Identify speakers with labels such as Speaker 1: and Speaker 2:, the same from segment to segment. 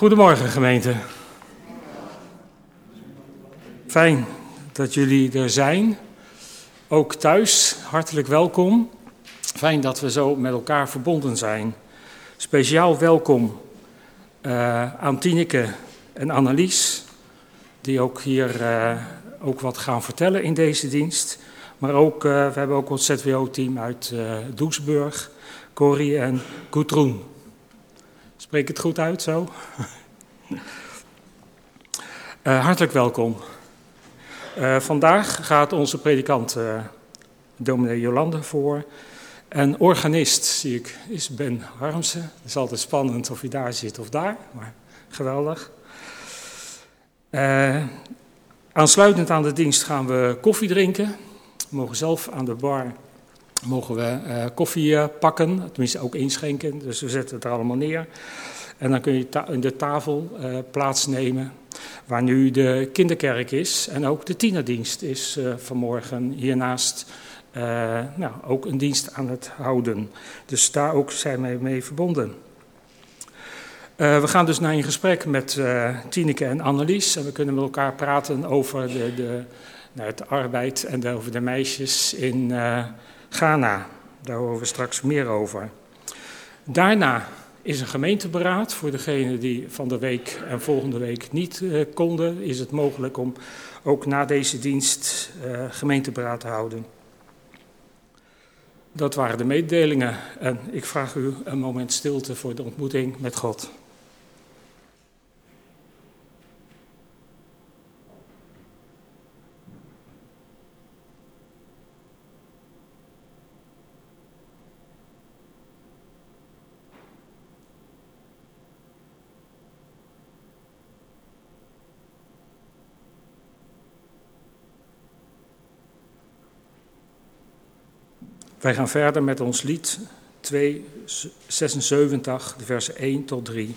Speaker 1: Goedemorgen gemeente. Fijn dat jullie er zijn. Ook thuis, hartelijk welkom. Fijn dat we zo met elkaar verbonden zijn. Speciaal welkom uh, aan Tineke en Annelies, die ook hier uh, ook wat gaan vertellen in deze dienst. Maar ook, uh, we hebben ook ons ZWO-team uit Doesburg, Corrie en Gudrun. Spreek het goed uit zo? Uh, hartelijk welkom. Uh, vandaag gaat onze predikant uh, dominee Jolande voor. En organist, zie ik, is Ben Harmsen. Het is altijd spannend of hij daar zit of daar, maar geweldig. aansluitend aan de dienst gaan we koffie drinken. We mogen zelf aan de bar mogen we koffie pakken, tenminste ook inschenken. Dus we zetten het er allemaal neer. En dan kun je in de tafel uh, plaatsnemen waar nu de kinderkerk is. En ook de tienerdienst is vanmorgen hiernaast nou, ook een dienst aan het houden. Dus daar ook zijn wij mee verbonden. we gaan dus naar een gesprek met Tineke en Annelies. En we kunnen met elkaar praten over de, de, nou, het arbeid en de, over de meisjes in Ghana. Daar horen we straks meer over. Daarna is een gemeenteberaad. Voor degenen die van de week en volgende week niet uh, konden, is het mogelijk om ook na deze dienst uh, gemeenteberaad te houden. Dat waren de mededelingen en ik vraag u een moment stilte voor de ontmoeting met God. Wij gaan verder met ons lied 276, de versen 1 tot 3.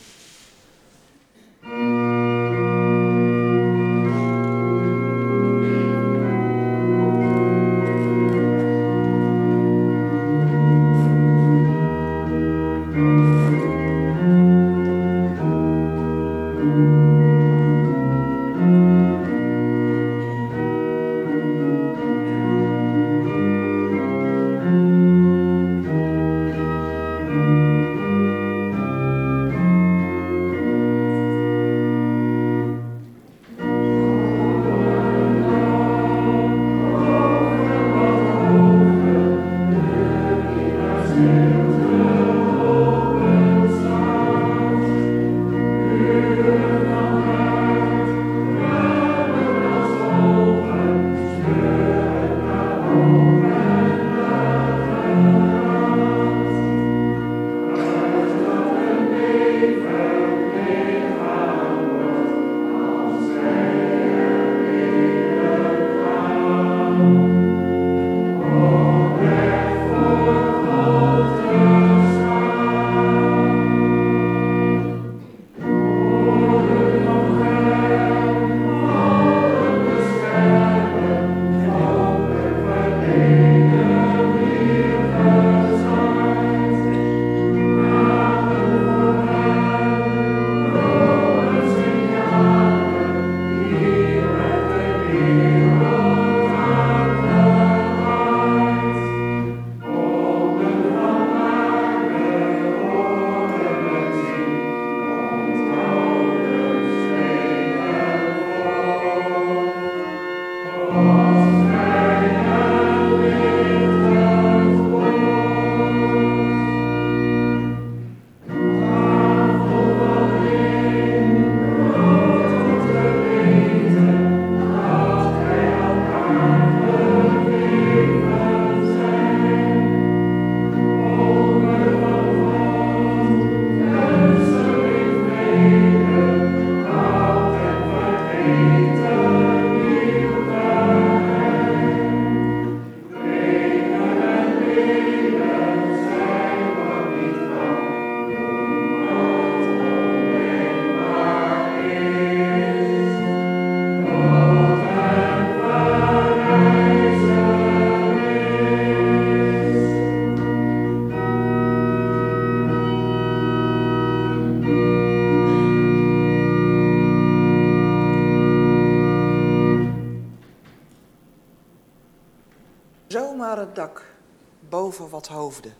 Speaker 2: Hoofden.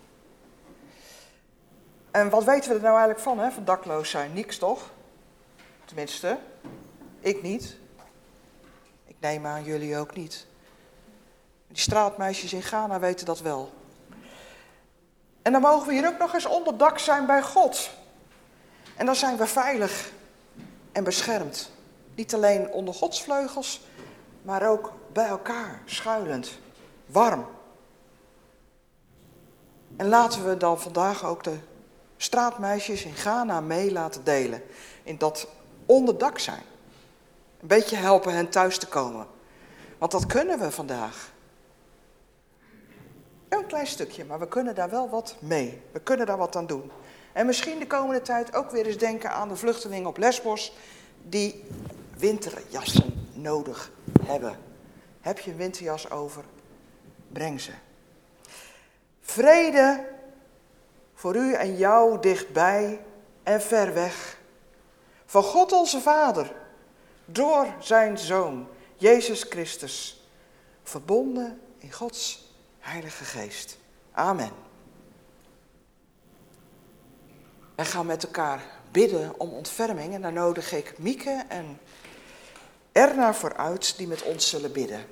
Speaker 2: En wat weten we er nou eigenlijk van, hè, van dakloos zijn? Niks toch? Tenminste, ik niet. Ik neem aan jullie ook niet. Die straatmeisjes in Ghana weten dat wel. En dan mogen we hier ook nog eens onder dak zijn bij God. En dan zijn we veilig en beschermd. Niet alleen onder Gods vleugels, maar ook bij elkaar, schuilend, warm. En laten we dan vandaag ook de straatmeisjes in Ghana mee laten delen in dat onderdak zijn. Een beetje helpen hen thuis te komen. Want dat kunnen we vandaag. Een klein stukje, maar we kunnen daar wel wat mee. We kunnen daar wat aan doen. En misschien de komende tijd ook weer eens denken aan de vluchtelingen op Lesbos die winterjassen nodig hebben. Heb je een winterjas over? Breng ze. Vrede voor u en jou dichtbij en ver weg. Van God onze Vader, door zijn Zoon, Jezus Christus, verbonden in Gods Heilige Geest. Amen. Wij gaan met elkaar bidden om ontferming en dan nodig ik Mieke en Erna vooruit die met ons zullen bidden.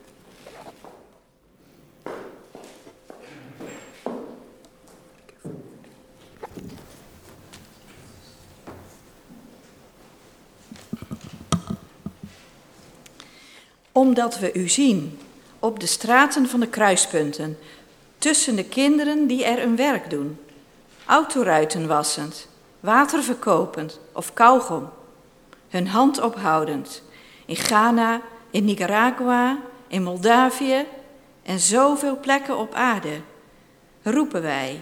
Speaker 3: Omdat we u zien op de straten van de kruispunten, tussen de kinderen die er een werk doen, autoruiten wassend, water verkopend of kauwgom, hun hand ophoudend, in Ghana, in Nicaragua, in Moldavië en zoveel plekken op aarde, roepen wij,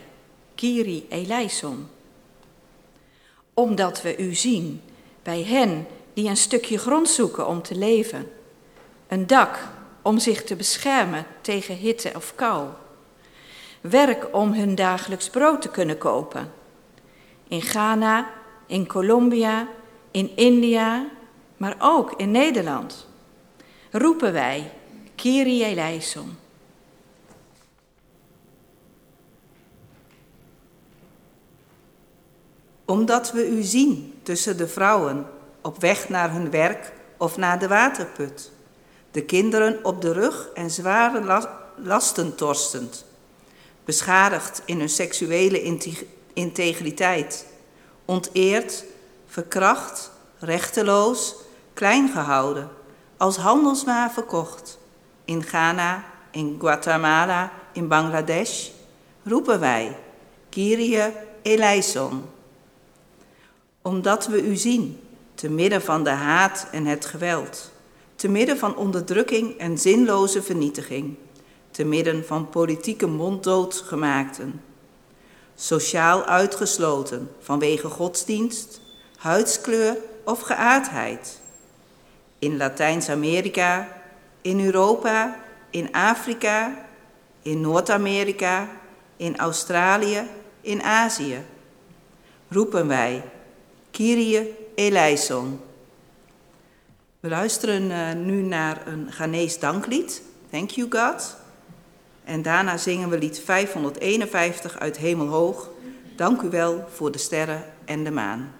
Speaker 3: Kiri eleison. Omdat we u zien bij hen die een stukje grond zoeken om te leven, een dak om zich te beschermen tegen hitte of kou, werk om hun dagelijks brood te kunnen kopen. In Ghana, in Colombia, in India, maar ook in Nederland roepen wij Kyrie eleison.
Speaker 4: Omdat we u zien tussen de vrouwen op weg naar hun werk of naar de waterput. De kinderen op de rug en zware lasten torstend. Beschadigd in hun seksuele integriteit. Onteerd, verkracht, rechteloos, klein gehouden, als handelswaar verkocht. In Ghana, in Guatemala, in Bangladesh roepen wij Kyrie eleison. Omdat we u zien, te midden van de haat en het geweld, te midden van onderdrukking en zinloze vernietiging, te midden van politieke monddoodgemaakten, sociaal uitgesloten vanwege godsdienst, huidskleur of geaardheid. In Latijns-Amerika, in Europa, in Afrika, in Noord-Amerika, in Australië, in Azië. Roepen wij, Kyrie eleison. We luisteren uh, nu naar een Ghanese danklied, Thank You God. En daarna zingen we lied 551 uit Hemelhoog, Dank u wel voor de sterren en de maan.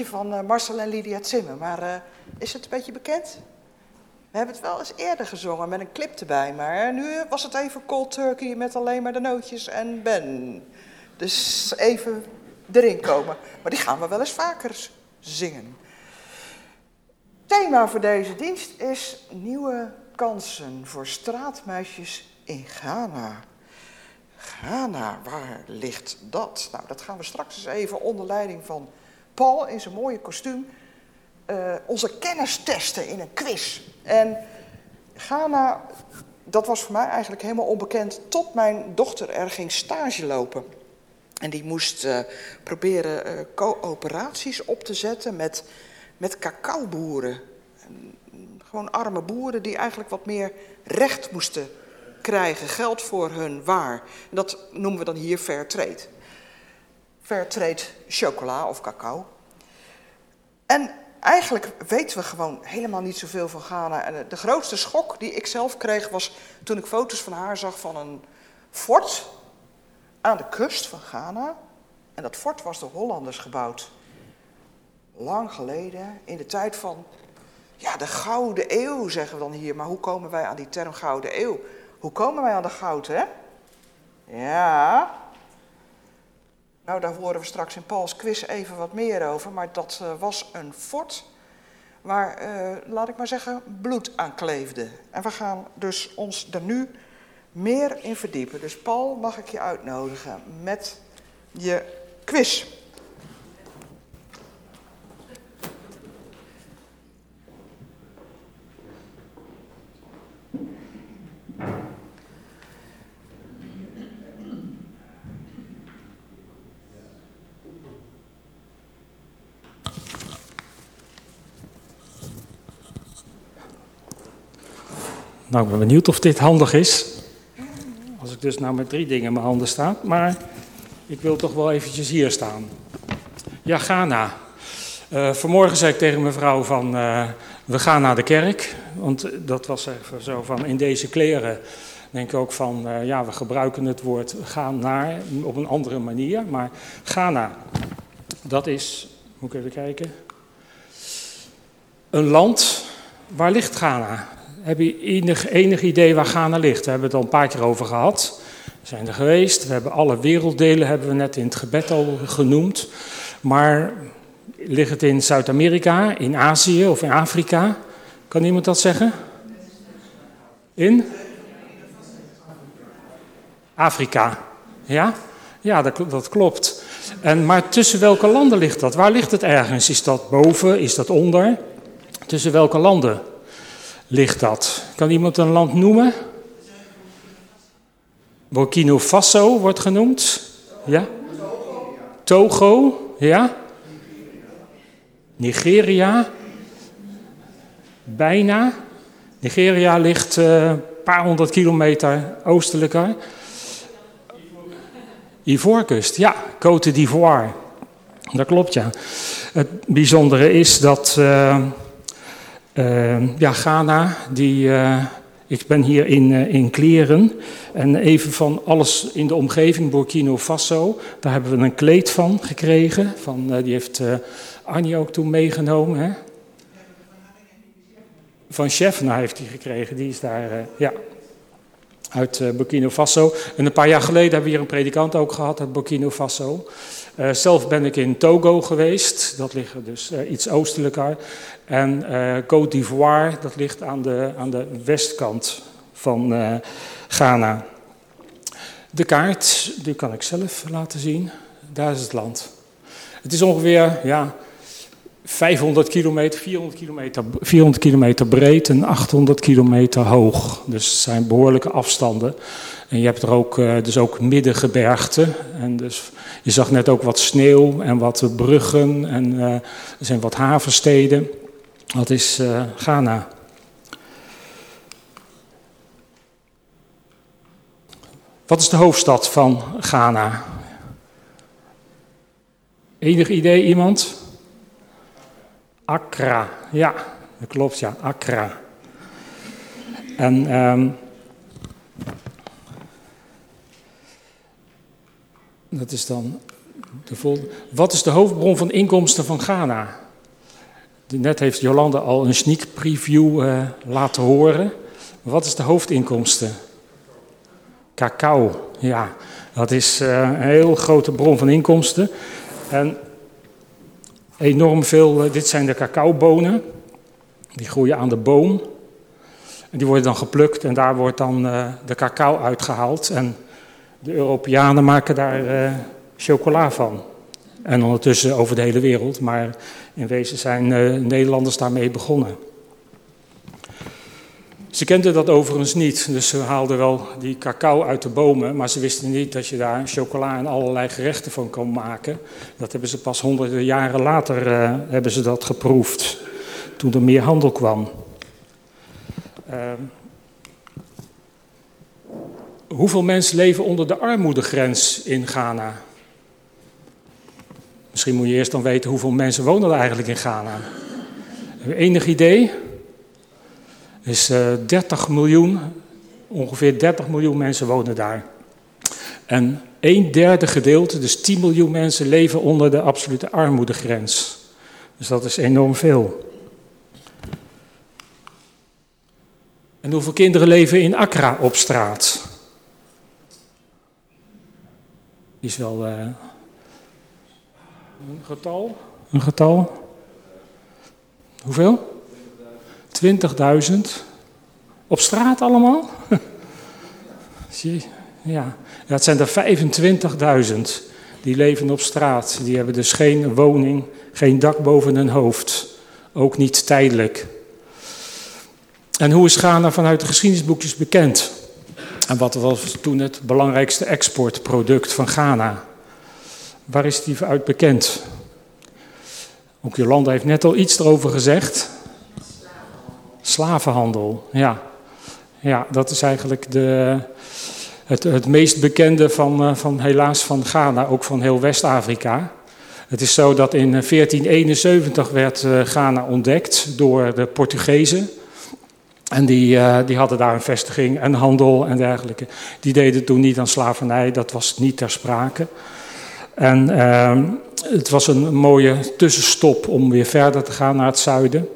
Speaker 2: Van eh, Marcel en Lydia Zimmer, maar eh, is het een beetje bekend? We hebben het wel eens eerder gezongen met een clip erbij, maar nu was het even cold turkey met alleen maar de nootjes en Ben. Dus even erin komen. Maar die gaan we wel eens vaker zingen. Thema voor deze dienst is nieuwe kansen voor straatmeisjes in Ghana. Ghana, waar ligt dat? Nou, dat gaan we straks eens even onder leiding van Paul in zijn mooie kostuum uh, onze kennis testen in een quiz. En Ghana, dat was voor mij eigenlijk helemaal onbekend tot mijn dochter er ging stage lopen. En die moest uh, proberen uh, coöperaties op te zetten met, met cacaoboeren. Gewoon arme boeren die eigenlijk wat meer recht moesten krijgen, geld voor hun waar. Dat noemen we dan hier fair trade. Fair trade chocola of cacao. En eigenlijk weten we gewoon helemaal niet zoveel van Ghana. En de grootste schok die ik zelf kreeg was toen ik foto's van haar zag van een fort aan de kust van Ghana. En dat fort was door Hollanders gebouwd. Lang geleden, in de tijd van ja, de Gouden Eeuw, zeggen we dan hier. Maar hoe komen wij aan die term Gouden Eeuw? Hoe komen wij aan de goud, hè? Ja. Nou, daar horen we straks in Pauls quiz even wat meer over. Maar dat uh, was een fort waar, uh, laat ik maar zeggen, bloed aan kleefde. En we gaan dus ons er nu meer in verdiepen. Dus Paul, mag ik je uitnodigen met je quiz.
Speaker 1: Nou, ik ben benieuwd of dit handig is. Als ik dus nou met drie dingen in mijn handen sta. Maar ik wil toch wel eventjes hier staan. Ja, Ghana. Uh, vanmorgen zei ik tegen mijn vrouw van, uh, we gaan naar de kerk. Want dat was even zo van, in deze kleren denk ik ook van, uh, ja, we gebruiken het woord gaan naar op een andere manier. Maar Ghana, dat is, moet ik even kijken, een land, waar ligt Ghana? Heb je enig, enig idee waar Ghana ligt? We hebben het al een paar keer over gehad. We zijn er geweest. We hebben alle werelddelen hebben we net in het gebed al genoemd. Maar ligt het in Zuid-Amerika, in Azië of in Afrika? Kan iemand dat zeggen? In? Afrika. Ja? Ja, dat, dat klopt. En, maar tussen welke landen ligt dat? Waar ligt het ergens? Is dat boven? Is dat onder? Tussen welke landen? Ligt dat? Kan iemand een land noemen? Burkina Faso wordt genoemd. Ja? Togo, ja? Nigeria. Bijna. Nigeria ligt uh, een paar honderd kilometer oostelijker. Ivoorkust, ja, Côte d'Ivoire. Dat klopt, ja. Het bijzondere is dat uh, uh, ja, Ghana, die, uh, ik ben hier in, uh, in Kleren. En even van alles in de omgeving, Burkina Faso. Daar hebben we een kleed van gekregen. Van, die heeft Arnie ook toen meegenomen. Hè? Van Chefna heeft hij gekregen, die is daar, ja, uit Burkina Faso. En een paar jaar geleden hebben we hier een predikant ook gehad uit Burkina Faso. Uh, zelf ben ik in Togo geweest, dat ligt dus uh, iets oostelijker. En uh, Côte d'Ivoire, dat ligt aan de, aan de westkant van Ghana. De kaart, die kan ik zelf laten zien. Daar is het land. Het is ongeveer ja, 500 kilometer, 400 kilometer, 400 kilometer breed en 800 kilometer hoog. Dus het zijn behoorlijke afstanden. En je hebt er ook, dus ook middengebergten. En dus je zag net ook wat sneeuw en wat bruggen en uh, er zijn wat havensteden. Dat is uh, Ghana. Wat is de hoofdstad van Ghana? Enig idee iemand? Accra, ja, dat klopt ja, Accra. En um, dat is dan De vol- Wat is de hoofdbron van inkomsten van Ghana? Net heeft Jolande al een sneak preview eh, laten horen. Wat is de hoofdinkomsten? Cacao, ja. Dat is eh, een heel grote bron van inkomsten. En enorm veel, eh, dit zijn de cacaobonen. Die groeien aan de boom. En die worden dan geplukt en daar wordt dan de cacao uitgehaald. En de Europeanen maken daar eh, chocola van. En ondertussen over de hele wereld, maar in wezen zijn eh, Nederlanders daarmee begonnen. Ze kenden dat overigens niet, dus ze haalden wel die cacao uit de bomen, maar ze wisten niet dat je daar chocola en allerlei gerechten van kon maken. Dat hebben ze pas honderden jaren later eh, hebben ze dat geproefd, toen er meer handel kwam. Ehm, hoeveel mensen leven onder de armoedegrens in Ghana? Misschien moet je eerst dan weten hoeveel mensen wonen er eigenlijk in Ghana. Enig idee? is eh 30 miljoen, ongeveer 30 miljoen mensen wonen daar. En een derde gedeelte, dus 10 miljoen mensen, leven onder de absolute armoedegrens. Dus dat is enorm veel. En hoeveel kinderen leven in Accra op straat? Die is wel eh, een getal. Een getal. Hoeveel? 20.000 op straat allemaal? Zie? Ja. het zijn er 25.000 die leven op straat. Die hebben dus geen woning, geen dak boven hun hoofd. Ook niet tijdelijk. En hoe is Ghana vanuit de geschiedenisboekjes bekend? En wat was toen het belangrijkste exportproduct van Ghana? Waar is die uit bekend? Ook Jolanda heeft net al iets erover gezegd. Slavenhandel, ja. Ja, dat is eigenlijk de, het, het meest bekende van, uh, van helaas van Ghana, ook van heel West-Afrika. Het is zo dat in 1471 werd uh, Ghana ontdekt door de Portugezen. En die, uh, die hadden daar een vestiging en handel en dergelijke. Die deden toen niet aan slavernij, dat was niet ter sprake. En uh, het was een mooie tussenstop om weer verder te gaan naar het zuiden.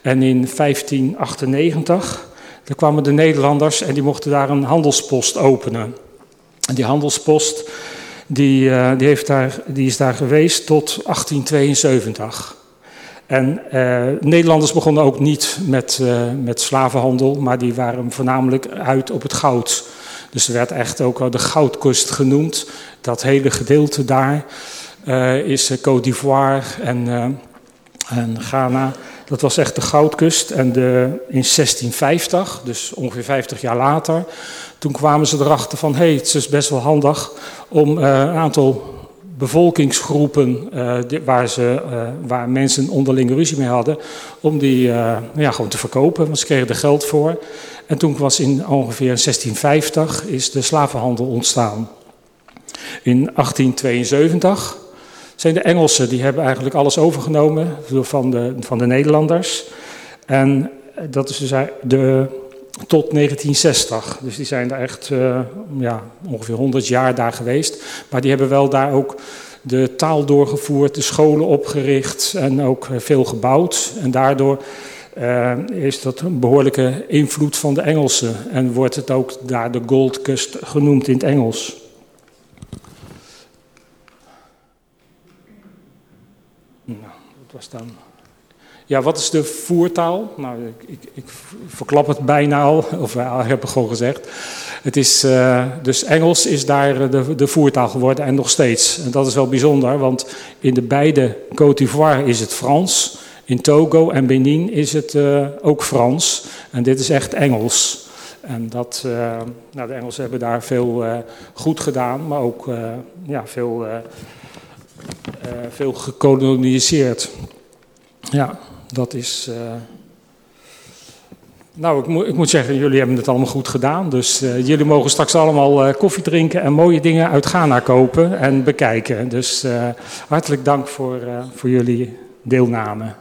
Speaker 1: En in 1598 daar kwamen de Nederlanders en die mochten daar een handelspost openen. En die handelspost die, uh, die, heeft daar, die is daar geweest tot 1872. En uh, Nederlanders begonnen ook niet met, uh, met slavenhandel, maar die waren voornamelijk uit op het goud. Dus er werd echt ook de goudkust genoemd. Dat hele gedeelte daar is Côte d'Ivoire en, en Ghana. Dat was echt de goudkust. En de, in 1650, dus ongeveer 50 jaar later, toen kwamen ze erachter van... hé, hey, het is best wel handig om een aantal bevolkingsgroepen... Die, waar, ze, uh, waar mensen onderlinge ruzie mee hadden... om die ja, gewoon te verkopen, want ze kregen er geld voor. En toen was in ongeveer 1650 is de slavenhandel ontstaan. In 1872 zijn de Engelsen, die hebben eigenlijk alles overgenomen van de, van de Nederlanders. En dat is dus de, tot 1960. Dus die zijn daar echt uh, ja, ongeveer 100 jaar daar geweest. Maar die hebben wel daar ook de taal doorgevoerd, de scholen opgericht en ook veel gebouwd. En daardoor uh, is dat een behoorlijke invloed van de Engelsen. En wordt het ook daar de Gold Coast genoemd in het Engels. Nou, dat was dan. Ja, wat is de voertaal? Nou, ik, ik, ik verklap het bijna al, of uh, heb ik gewoon gezegd. Het is, uh, dus Engels is daar de, de voertaal geworden en nog steeds. En dat is wel bijzonder, want in de beide Côte d'Ivoire is het Frans. In Togo en Benin is het uh, ook Frans. En dit is echt Engels. En dat, nou, de Engelsen hebben daar veel goed gedaan, maar ook ja, veel uh, veel gekoloniseerd. Ja, dat is. Uh... Nou, ik, ik, moet zeggen, jullie hebben het allemaal goed gedaan. Dus uh, jullie mogen straks allemaal koffie drinken en mooie dingen uit Ghana kopen en bekijken. Dus hartelijk dank voor, voor jullie deelname.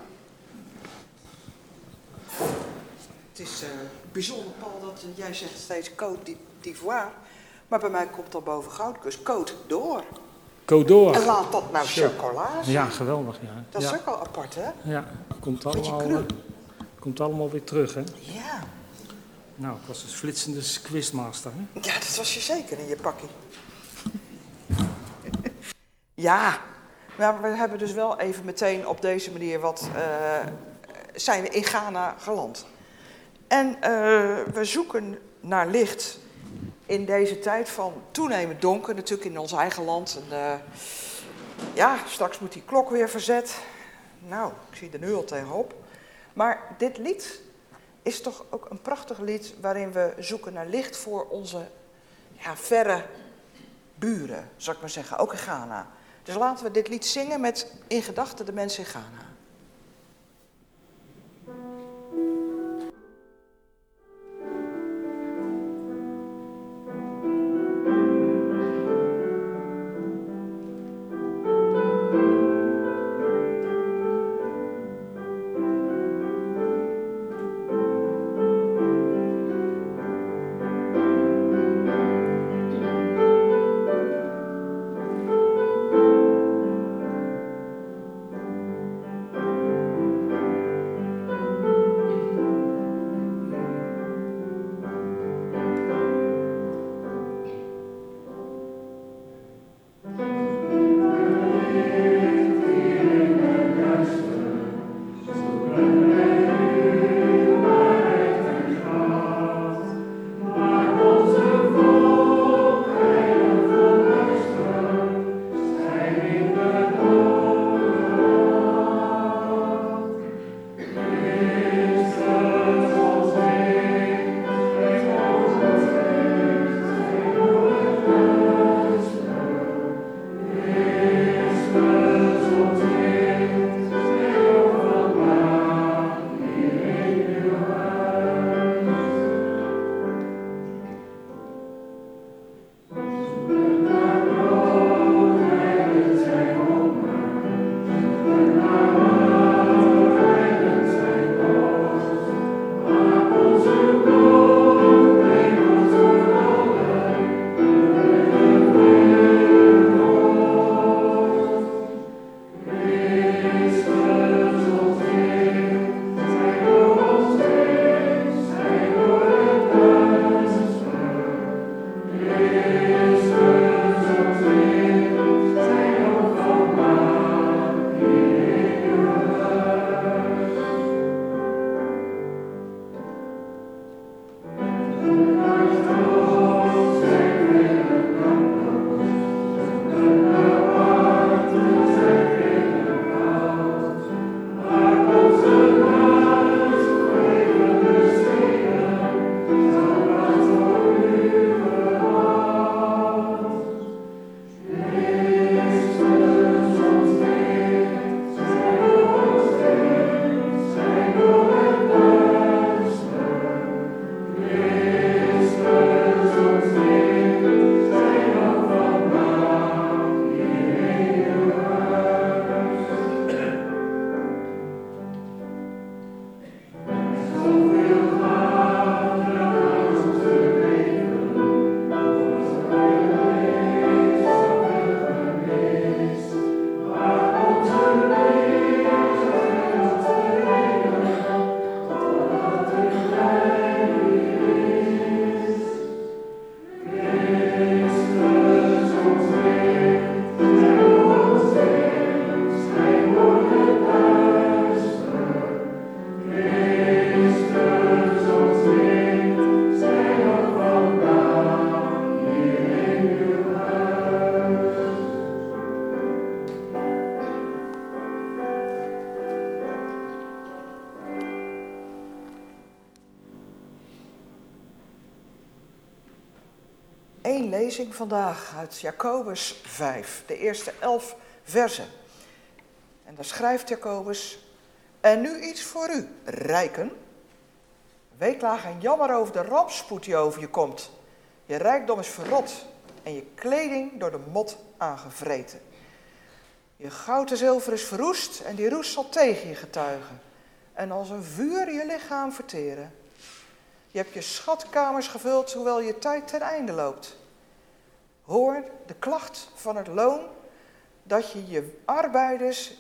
Speaker 2: Het is bijzonder, Paul, dat jij zegt steeds Côte d'Ivoire. Maar bij mij komt dan boven Goudkust Côte d'Or.
Speaker 1: Codor.
Speaker 2: En laat dat nou chocola zijn.
Speaker 1: Ja, geweldig. Ja.
Speaker 2: Dat is
Speaker 1: ja.
Speaker 2: ook wel apart, hè?
Speaker 1: Ja, komt allemaal, eh, komt allemaal weer terug, hè?
Speaker 2: Ja.
Speaker 1: Nou, ik was dus flitsende quizmaster, hè?
Speaker 2: Ja, dat was je zeker in je pakkie. ja, maar we hebben dus wel even meteen op deze manier wat... eh, zijn we in Ghana geland. En eh, we zoeken naar licht in deze tijd van toenemend donker. Natuurlijk in ons eigen land. En, eh, ja, straks moet die klok weer verzet. Nou, ik zie er nu al tegenop. Maar dit lied is toch ook een prachtig lied waarin we zoeken naar licht voor onze ja, verre buren, zou ik maar zeggen, ook in Ghana. Dus laten we dit lied zingen met in gedachten de mensen in Ghana. Lezing vandaag uit Jacobus 5, de eerste elf versen. En daar schrijft Jacobus, en nu iets voor u, rijken. Weeklaag en jammer over de rampspoed die over je komt. Je rijkdom is verrot en je kleding door de mot aangevreten. Je goud en zilver is verroest en die roest zal tegen je getuigen. En als een vuur je lichaam verteren. Je hebt je schatkamers gevuld, hoewel je tijd ten einde loopt. Hoor de klacht van het loon dat je je arbeiders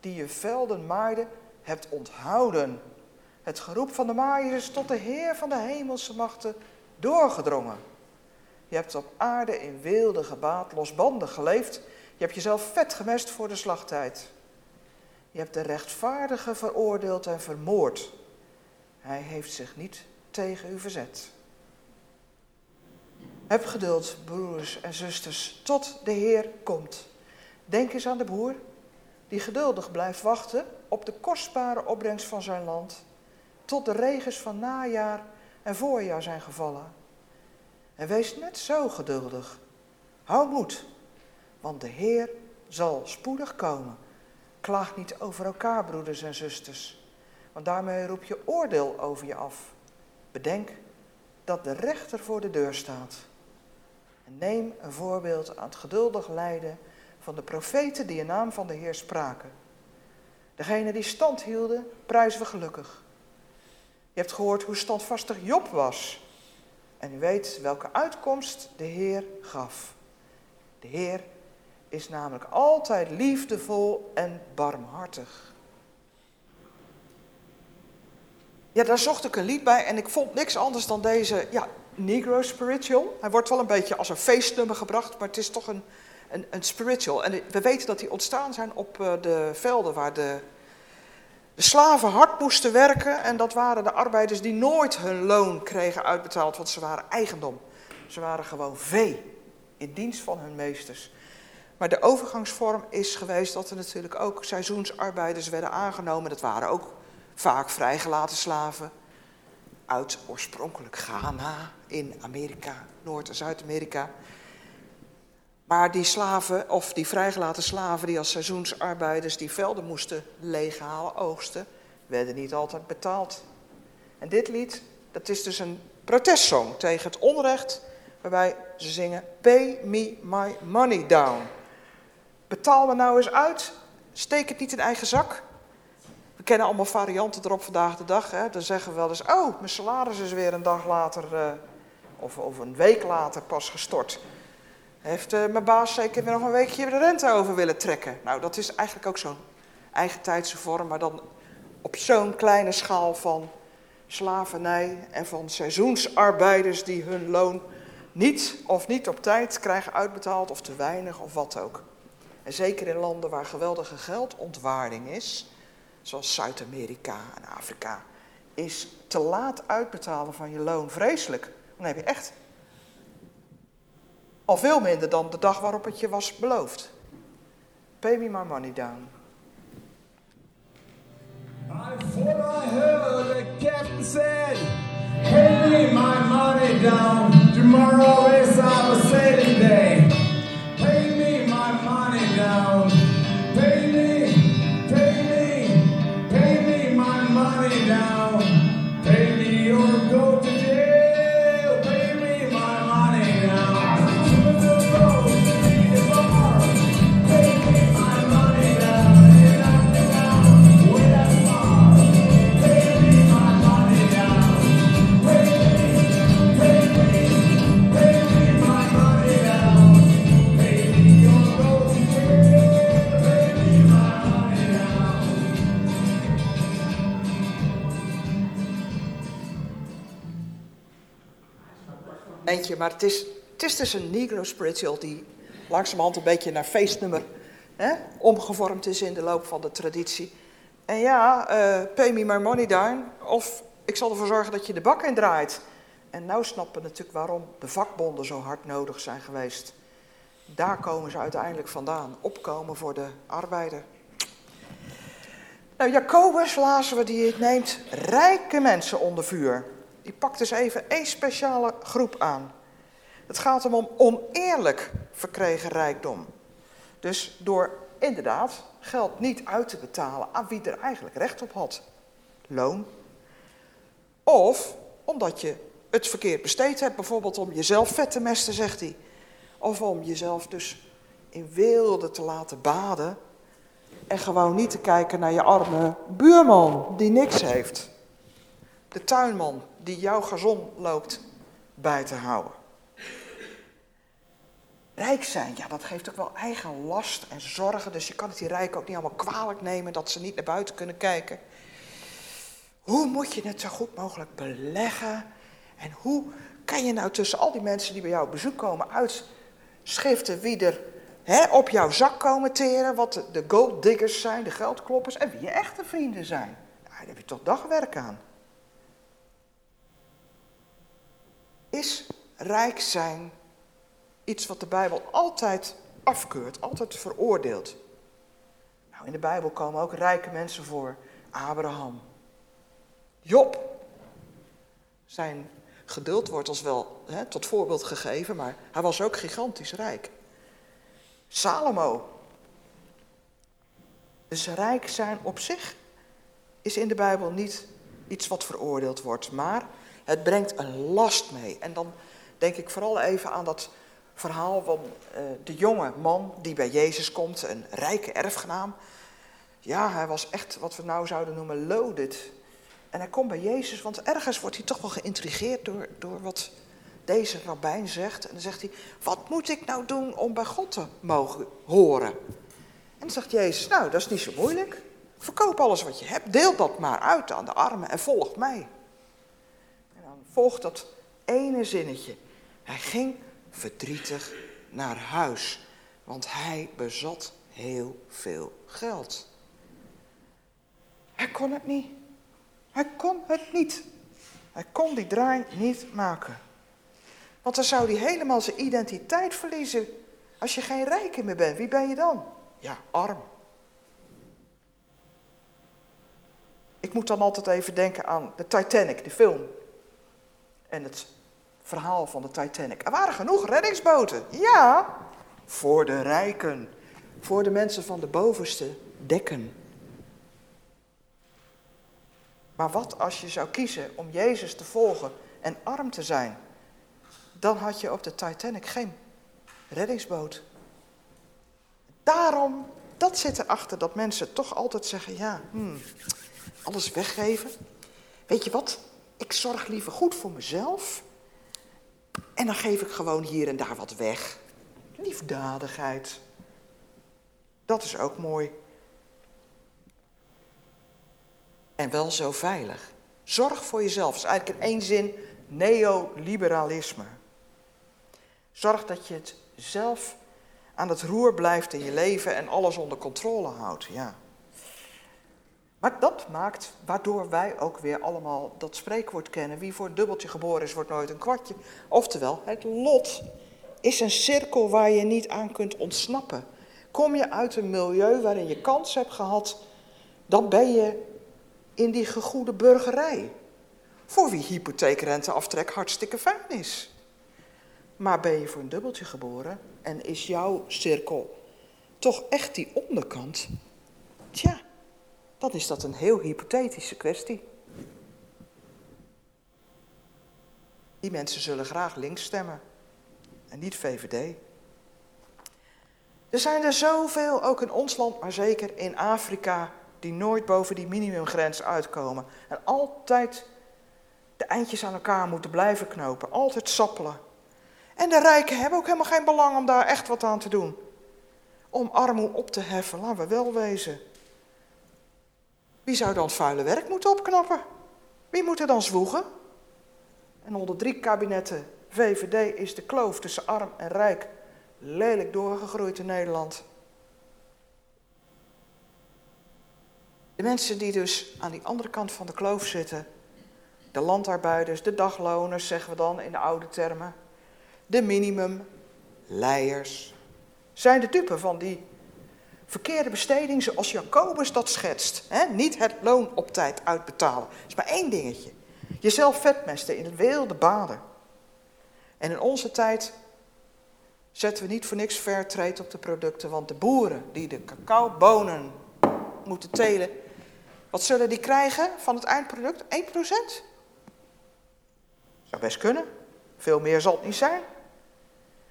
Speaker 2: die je velden maaiden hebt onthouden. Het geroep van de maaiers is tot de Heer van de hemelse machten doorgedrongen. Je hebt op aarde in weelde gebaat, losbandig geleefd. Je hebt jezelf vet gemest voor de slagtijd. Je hebt de rechtvaardige veroordeeld en vermoord. Hij heeft zich niet tegen u verzet. Heb geduld, broers en zusters, tot de Heer komt. Denk eens aan de boer die geduldig blijft wachten op de kostbare opbrengst van zijn land, tot de regens van najaar en voorjaar zijn gevallen. En wees net zo geduldig. Hou moed, want de Heer zal spoedig komen. Klaag niet over elkaar, broeders en zusters, want daarmee roep je oordeel over je af. Bedenk dat de rechter voor de deur staat. En neem een voorbeeld aan het geduldig lijden van de profeten die in naam van de Heer spraken. Degene die stand hielden, prijzen we gelukkig. Je hebt gehoord hoe standvastig Job was. En u weet welke uitkomst de Heer gaf. De Heer is namelijk altijd liefdevol en barmhartig. Ja, daar zocht ik een lied bij en ik vond niks anders dan deze ja, Negro Spiritual. Hij wordt wel een beetje als een feestnummer gebracht, maar het is toch een, een, een spiritual. En we weten dat die ontstaan zijn op eh, de velden waar de, de slaven hard moesten werken. En dat waren de arbeiders die nooit hun loon kregen uitbetaald, want ze waren eigendom. Ze waren gewoon vee in dienst van hun meesters. Maar de overgangsvorm is geweest dat er natuurlijk ook seizoensarbeiders werden aangenomen. Dat waren ook vaak vrijgelaten slaven uit oorspronkelijk Ghana in Amerika, Noord- en Zuid-Amerika. Maar die slaven, of die vrijgelaten slaven die als seizoensarbeiders die velden moesten leeghalen, oogsten, werden niet altijd betaald. En dit lied, dat is dus een protestsong tegen het onrecht, waarbij ze zingen, pay me my money down. Betaal me nou eens uit, steek het niet in eigen zak. Kennen allemaal varianten erop vandaag de dag. Hè? Dan zeggen we wel eens, oh, mijn salaris is weer een dag later, uh, of, of een week later pas gestort. Heeft uh, mijn baas zeker weer nog een weekje de rente over willen trekken? Nou, dat is eigenlijk ook zo'n eigentijdse vorm, maar dan op zo'n kleine schaal van slavernij en van seizoensarbeiders die hun loon niet of niet op tijd krijgen uitbetaald of te weinig of wat ook. En zeker in landen waar geweldige geldontwaarding is, zoals Zuid-Amerika en Afrika, is te laat uitbetalen van je loon vreselijk. Dan heb je echt al veel minder dan de dag waarop het je was beloofd. Pay me my money down.
Speaker 5: I thought I heard the Pay me my money down.
Speaker 2: Eentje, maar het is, het is dus een Negro spiritual die langzamerhand een beetje naar feestnummer hè, omgevormd is in de loop van de traditie. En ja, eh, pay me my money down, of ik zal ervoor zorgen dat je de bak indraait. En nou snappen we natuurlijk waarom de vakbonden zo hard nodig zijn geweest. Daar komen ze uiteindelijk vandaan, opkomen voor de arbeider. Nou, Jacobus, lazen we, die neemt rijke mensen onder vuur. Die pakt dus even één speciale groep aan. Het gaat hem om oneerlijk verkregen rijkdom. Dus door inderdaad geld niet uit te betalen aan wie er eigenlijk recht op had. Loon. Of omdat je het verkeerd besteed hebt, bijvoorbeeld om jezelf vet te mesten, zegt hij. Of om jezelf dus in weelde te laten baden. En gewoon niet te kijken naar je arme buurman die niks heeft. De tuinman die jouw gazon loopt bij te houden. Rijk zijn, ja, dat geeft ook wel eigen last en zorgen. Dus je kan het die rijken ook niet allemaal kwalijk nemen dat ze niet naar buiten kunnen kijken. Hoe moet je het zo goed mogelijk beleggen? En hoe kan je nou tussen al die mensen die bij jou op bezoek komen uitschiften wie er hè, op jouw zak komen teren, wat de gold diggers zijn, de geldkloppers en wie je echte vrienden zijn? Daar heb je toch dagwerk aan. Is rijk zijn iets wat de Bijbel altijd afkeurt, altijd veroordeelt? Nou, in de Bijbel komen ook rijke mensen voor. Abraham, Job. Zijn geduld wordt ons wel hè, tot voorbeeld gegeven, maar hij was ook gigantisch rijk. Salomo. Dus rijk zijn op zich is in de Bijbel niet iets wat veroordeeld wordt, maar het brengt een last mee. En dan denk ik vooral even aan dat verhaal van uh, de jonge man die bij Jezus komt, een rijke erfgenaam. Ja, hij was echt wat we nou zouden noemen loaded. En hij komt bij Jezus, want ergens wordt hij toch wel geïntrigeerd door, door wat deze rabbijn zegt. En dan zegt hij, wat moet ik nou doen om bij God te mogen horen? En dan zegt Jezus, nou, dat is niet zo moeilijk. Verkoop alles wat je hebt, deel dat maar uit aan de armen en volg mij. Volgt dat ene zinnetje. Hij ging verdrietig naar huis, want hij bezat heel veel geld. Hij kon het niet. Hij kon het niet. Hij kon die draai niet maken. Want dan zou hij helemaal zijn identiteit verliezen. Als je geen rijke meer bent, wie ben je dan? Ja, arm. Ik moet dan altijd even denken aan de Titanic, de film. En het verhaal van de Titanic. Er waren genoeg reddingsboten. Ja, voor de rijken. Voor de mensen van de bovenste dekken. Maar wat als je zou kiezen om Jezus te volgen en arm te zijn? Dan had je op de Titanic geen reddingsboot. Daarom, dat zit erachter dat mensen toch altijd zeggen, ja, hmm, alles weggeven. Weet je wat, ik zorg liever goed voor mezelf. En dan geef ik gewoon hier en daar wat weg. Liefdadigheid. Dat is ook mooi en wel zo veilig. Zorg voor jezelf. Dat is eigenlijk in één zin neoliberalisme. Zorg dat je het zelf aan het roer blijft in je leven en alles onder controle houdt. Ja. Maar dat maakt waardoor wij ook weer allemaal dat spreekwoord kennen. Wie voor een dubbeltje geboren is, wordt nooit een kwartje. Oftewel, het lot is een cirkel waar je niet aan kunt ontsnappen. Kom je uit een milieu waarin je kans hebt gehad, dan ben je in die gegoede burgerij. Voor wie hypotheekrenteaftrek hartstikke fijn is. Maar ben je voor een dubbeltje geboren en is jouw cirkel toch echt die onderkant? Tja, dan is dat een heel hypothetische kwestie. Die mensen zullen graag links stemmen en niet VVD. Er zijn er zoveel, ook in ons land, maar zeker in Afrika, die nooit boven die minimumgrens uitkomen. En altijd de eindjes aan elkaar moeten blijven knopen, altijd sappelen. En de rijken hebben ook helemaal geen belang om daar echt wat aan te doen. Om armoede op te heffen, laten we wel wezen. Wie zou dan het vuile werk moeten opknappen? Wie moet er dan zwoegen? En onder drie kabinetten VVD is de kloof tussen arm en rijk lelijk doorgegroeid in Nederland. De mensen die dus aan die andere kant van de kloof zitten, de landarbeiders, de dagloners zeggen we dan in de oude termen, de minimumleiers, zijn de dupe van die verkeerde besteding zoals Jacobus dat schetst. Niet het loon op tijd uitbetalen. Dat is maar één dingetje. Jezelf vetmesten in het wilde baden. En in onze tijd zetten we niet voor niks fair op de producten, want de boeren die de cacaobonen moeten telen, wat zullen die krijgen van het eindproduct? 1%? Zou best kunnen. Veel meer zal het niet zijn.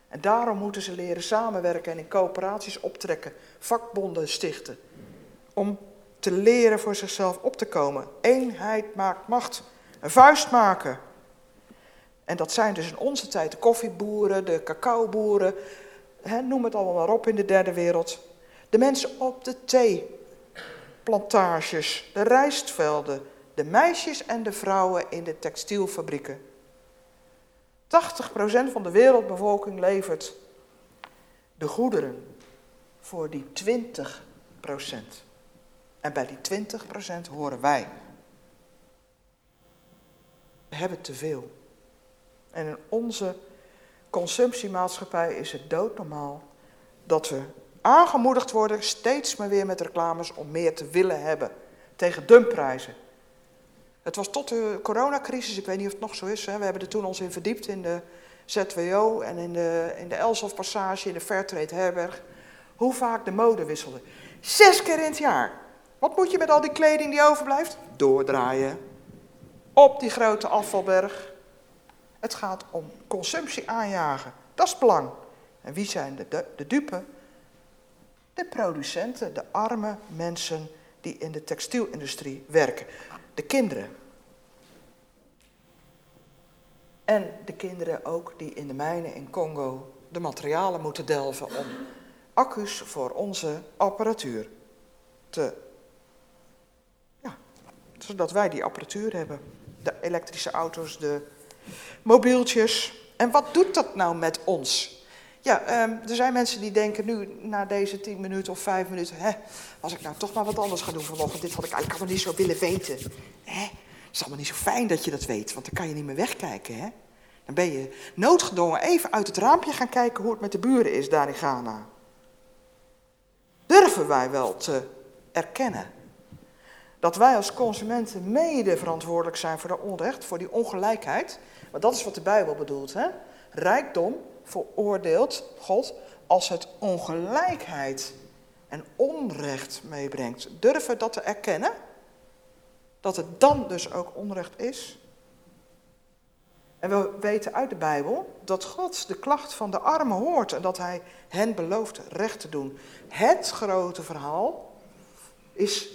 Speaker 2: En daarom moeten ze leren samenwerken en in coöperaties optrekken, vakbonden stichten. Om te leren voor zichzelf op te komen. Eenheid maakt macht. Een vuist maken. En dat zijn dus in onze tijd de koffieboeren, de cacaoboeren, noem het allemaal maar op in de derde wereld. De mensen op de theeplantages, de rijstvelden, de meisjes en de vrouwen in de textielfabrieken. 80% van de wereldbevolking levert de goederen voor die 20%. En bij die 20% horen wij. We hebben te veel. En in onze consumptiemaatschappij is het doodnormaal dat we aangemoedigd worden steeds maar weer met reclames om meer te willen hebben tegen dumpprijzen. Het was tot de coronacrisis, ik weet niet of het nog zo is, hè, we hebben er toen ons in verdiept in de ZWO en in de, in de Elsof Passage, in de Fairtrade Herberg, hoe vaak de mode wisselde. Zes keer in het jaar. Wat moet je met al die kleding die overblijft? Doordraaien. Op die grote afvalberg. Het gaat om consumptie aanjagen. Dat is belang. En wie zijn de, de, de dupe? De producenten, de arme mensen die in de textielindustrie werken. De kinderen. En de kinderen ook die in de mijnen in Congo de materialen moeten delven om accu's voor onze apparatuur te. Ja, zodat wij die apparatuur hebben. De elektrische auto's, de mobieltjes. En wat doet dat nou met ons? Ja, um, er zijn mensen die denken nu, na deze tien minuten of vijf minuten, hè, als ik nou toch maar wat anders ga doen vanochtend, dit had ik eigenlijk allemaal niet zo willen weten. Hè? Het is allemaal niet zo fijn dat je dat weet, want dan kan je niet meer wegkijken. Hè? Dan ben je noodgedwongen even uit het raampje gaan kijken hoe het met de buren is daar in Ghana. Durven wij wel te erkennen dat wij als consumenten mede verantwoordelijk zijn voor de onrecht, voor die ongelijkheid? Want dat is wat de Bijbel bedoelt. Hè? Rijkdom veroordeelt God als het ongelijkheid en onrecht meebrengt. Durven dat te erkennen? Dat het dan dus ook onrecht is? En we weten uit de Bijbel dat God de klacht van de armen hoort en dat hij hen belooft recht te doen. Het grote verhaal is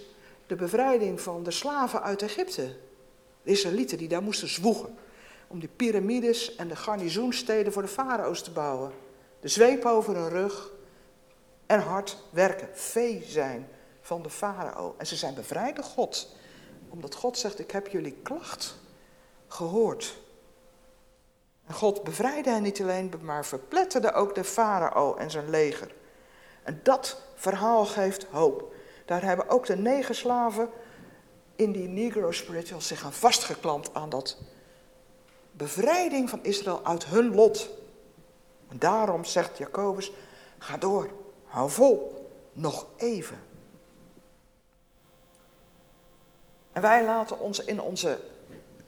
Speaker 2: de bevrijding van de slaven uit Egypte. De Israëlieten die daar moesten zwoegen om die piramides en de garnizoensteden voor de farao's te bouwen. De zweep over hun rug en hard werken, vee zijn van de farao. En ze zijn bevrijd door God, omdat God zegt, ik heb jullie klacht gehoord. En God bevrijdde hen niet alleen, maar verpletterde ook de farao en zijn leger. En dat verhaal geeft hoop. Daar hebben ook de negen slaven in die Negro Spirituals zich aan vastgeklampt aan dat bevrijding van Israël uit hun lot. En daarom zegt Jacobus, ga door, hou vol, nog even. En wij laten ons in onze,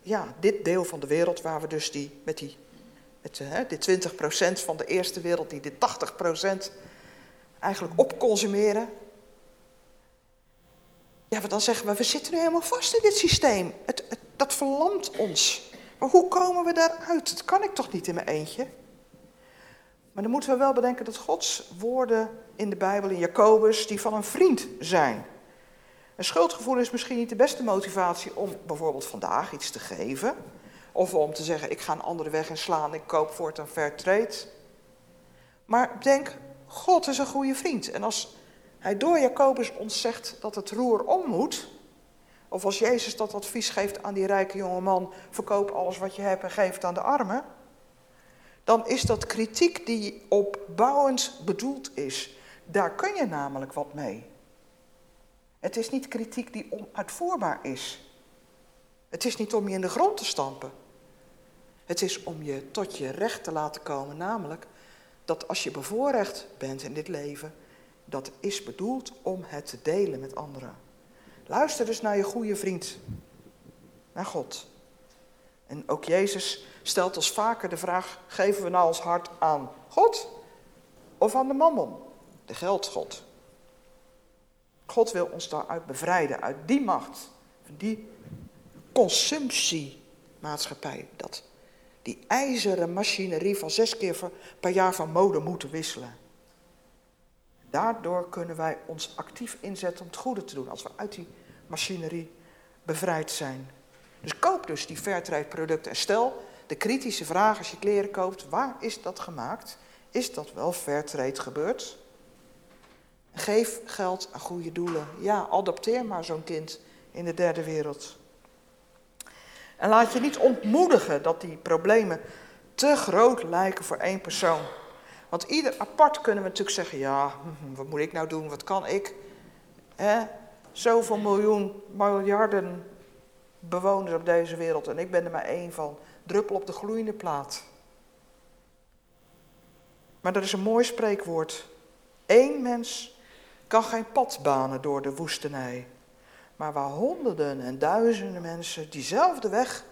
Speaker 2: ja, dit deel van de wereld waar we dus die, met die, met, hè, die 20% van de eerste wereld, die dit 80% eigenlijk opconsumeren. Ja, dan zeggen we, we zitten nu helemaal vast in dit systeem. Het, het, dat verlamt ons. Maar hoe komen we daaruit? Dat kan ik toch niet in mijn eentje? Maar dan moeten we wel bedenken dat Gods woorden in de Bijbel, in Jacobus, die van een vriend zijn. Een schuldgevoel is misschien niet de beste motivatie om bijvoorbeeld vandaag iets te geven. Of om te zeggen, ik ga een andere weg inslaan, ik koop voortaan fair trade. Maar denk, God is een goede vriend. En als hij door Jacobus ons zegt dat het roer om moet, of als Jezus dat advies geeft aan die rijke jonge man, verkoop alles wat je hebt en geef het aan de armen, dan is dat kritiek die opbouwend bedoeld is. Daar kun je namelijk wat mee. Het is niet kritiek die onuitvoerbaar is. Het is niet om je in de grond te stampen. Het is om je tot je recht te laten komen, namelijk dat als je bevoorrecht bent in dit leven, dat is bedoeld om het te delen met anderen. Luister dus naar je goede vriend, naar God. En ook Jezus stelt ons vaker de vraag: geven we nou ons hart aan God of aan de mammon, de geldgod? God wil ons daaruit bevrijden, uit die macht, van die consumptiemaatschappij, dat die ijzeren machinerie van zes keer per jaar van mode moeten wisselen. Daardoor kunnen wij ons actief inzetten om het goede te doen, als we uit die machinerie bevrijd zijn. Dus koop dus die Fairtrade producten en stel de kritische vraag als je kleren koopt, waar is dat gemaakt? is dat wel fairtrade gebeurd? Geef geld aan goede doelen. Ja, adopteer maar zo'n kind in de derde wereld. En laat je niet ontmoedigen dat die problemen te groot lijken voor één persoon. Want ieder apart kunnen we natuurlijk zeggen: ja, hm, wat moet ik nou doen? Wat kan ik? Hè? Zoveel miljoen, miljarden bewoners op deze wereld en ik ben er maar één van. Druppel op de gloeiende plaat. Maar dat is een mooi spreekwoord. Eén mens kan geen pad banen door de woestenij. Maar waar honderden en duizenden mensen diezelfde weg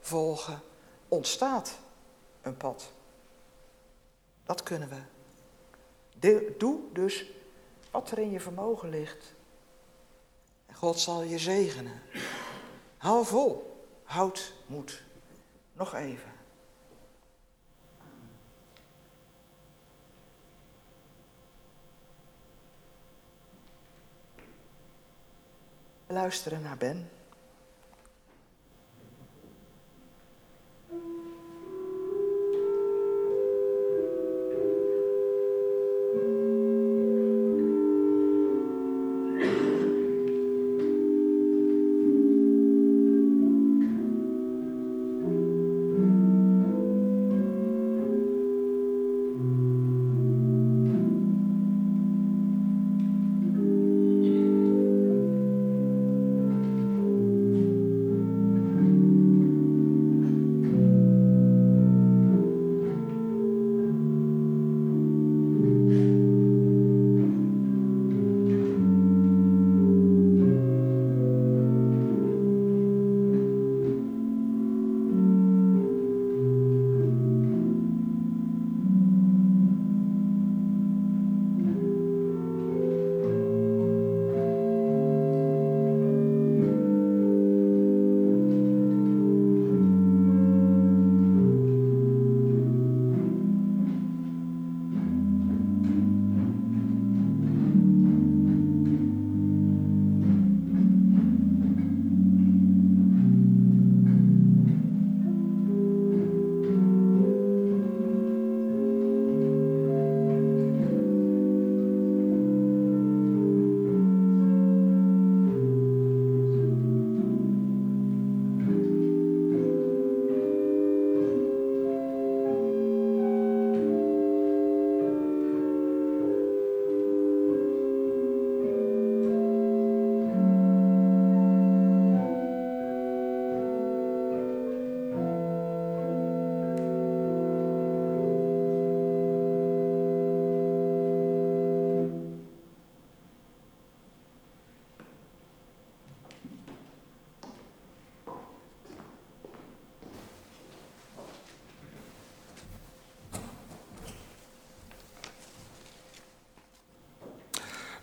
Speaker 2: volgen, ontstaat een pad. Dat kunnen we. Doe dus wat er in je vermogen ligt. En God zal je zegenen. Hou vol. Houd moed. Nog even. Luisteren naar Ben.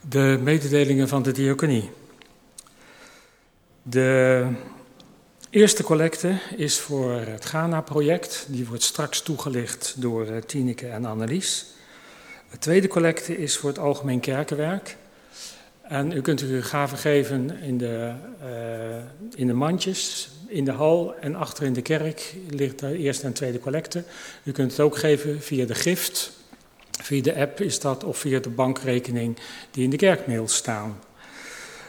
Speaker 1: De mededelingen van de diaconie. De eerste collecte is voor het Ghana-project. Die wordt straks toegelicht door eh, Tineke en Annelies. De tweede collecte is voor het algemeen kerkenwerk. En u kunt uw gaven geven in de, uh, in de mandjes, in de hal en achter in de kerk ligt de eerste en tweede collecte. U kunt het ook geven via de gift Via de app is dat of via de bankrekening die in de kerkmail staan.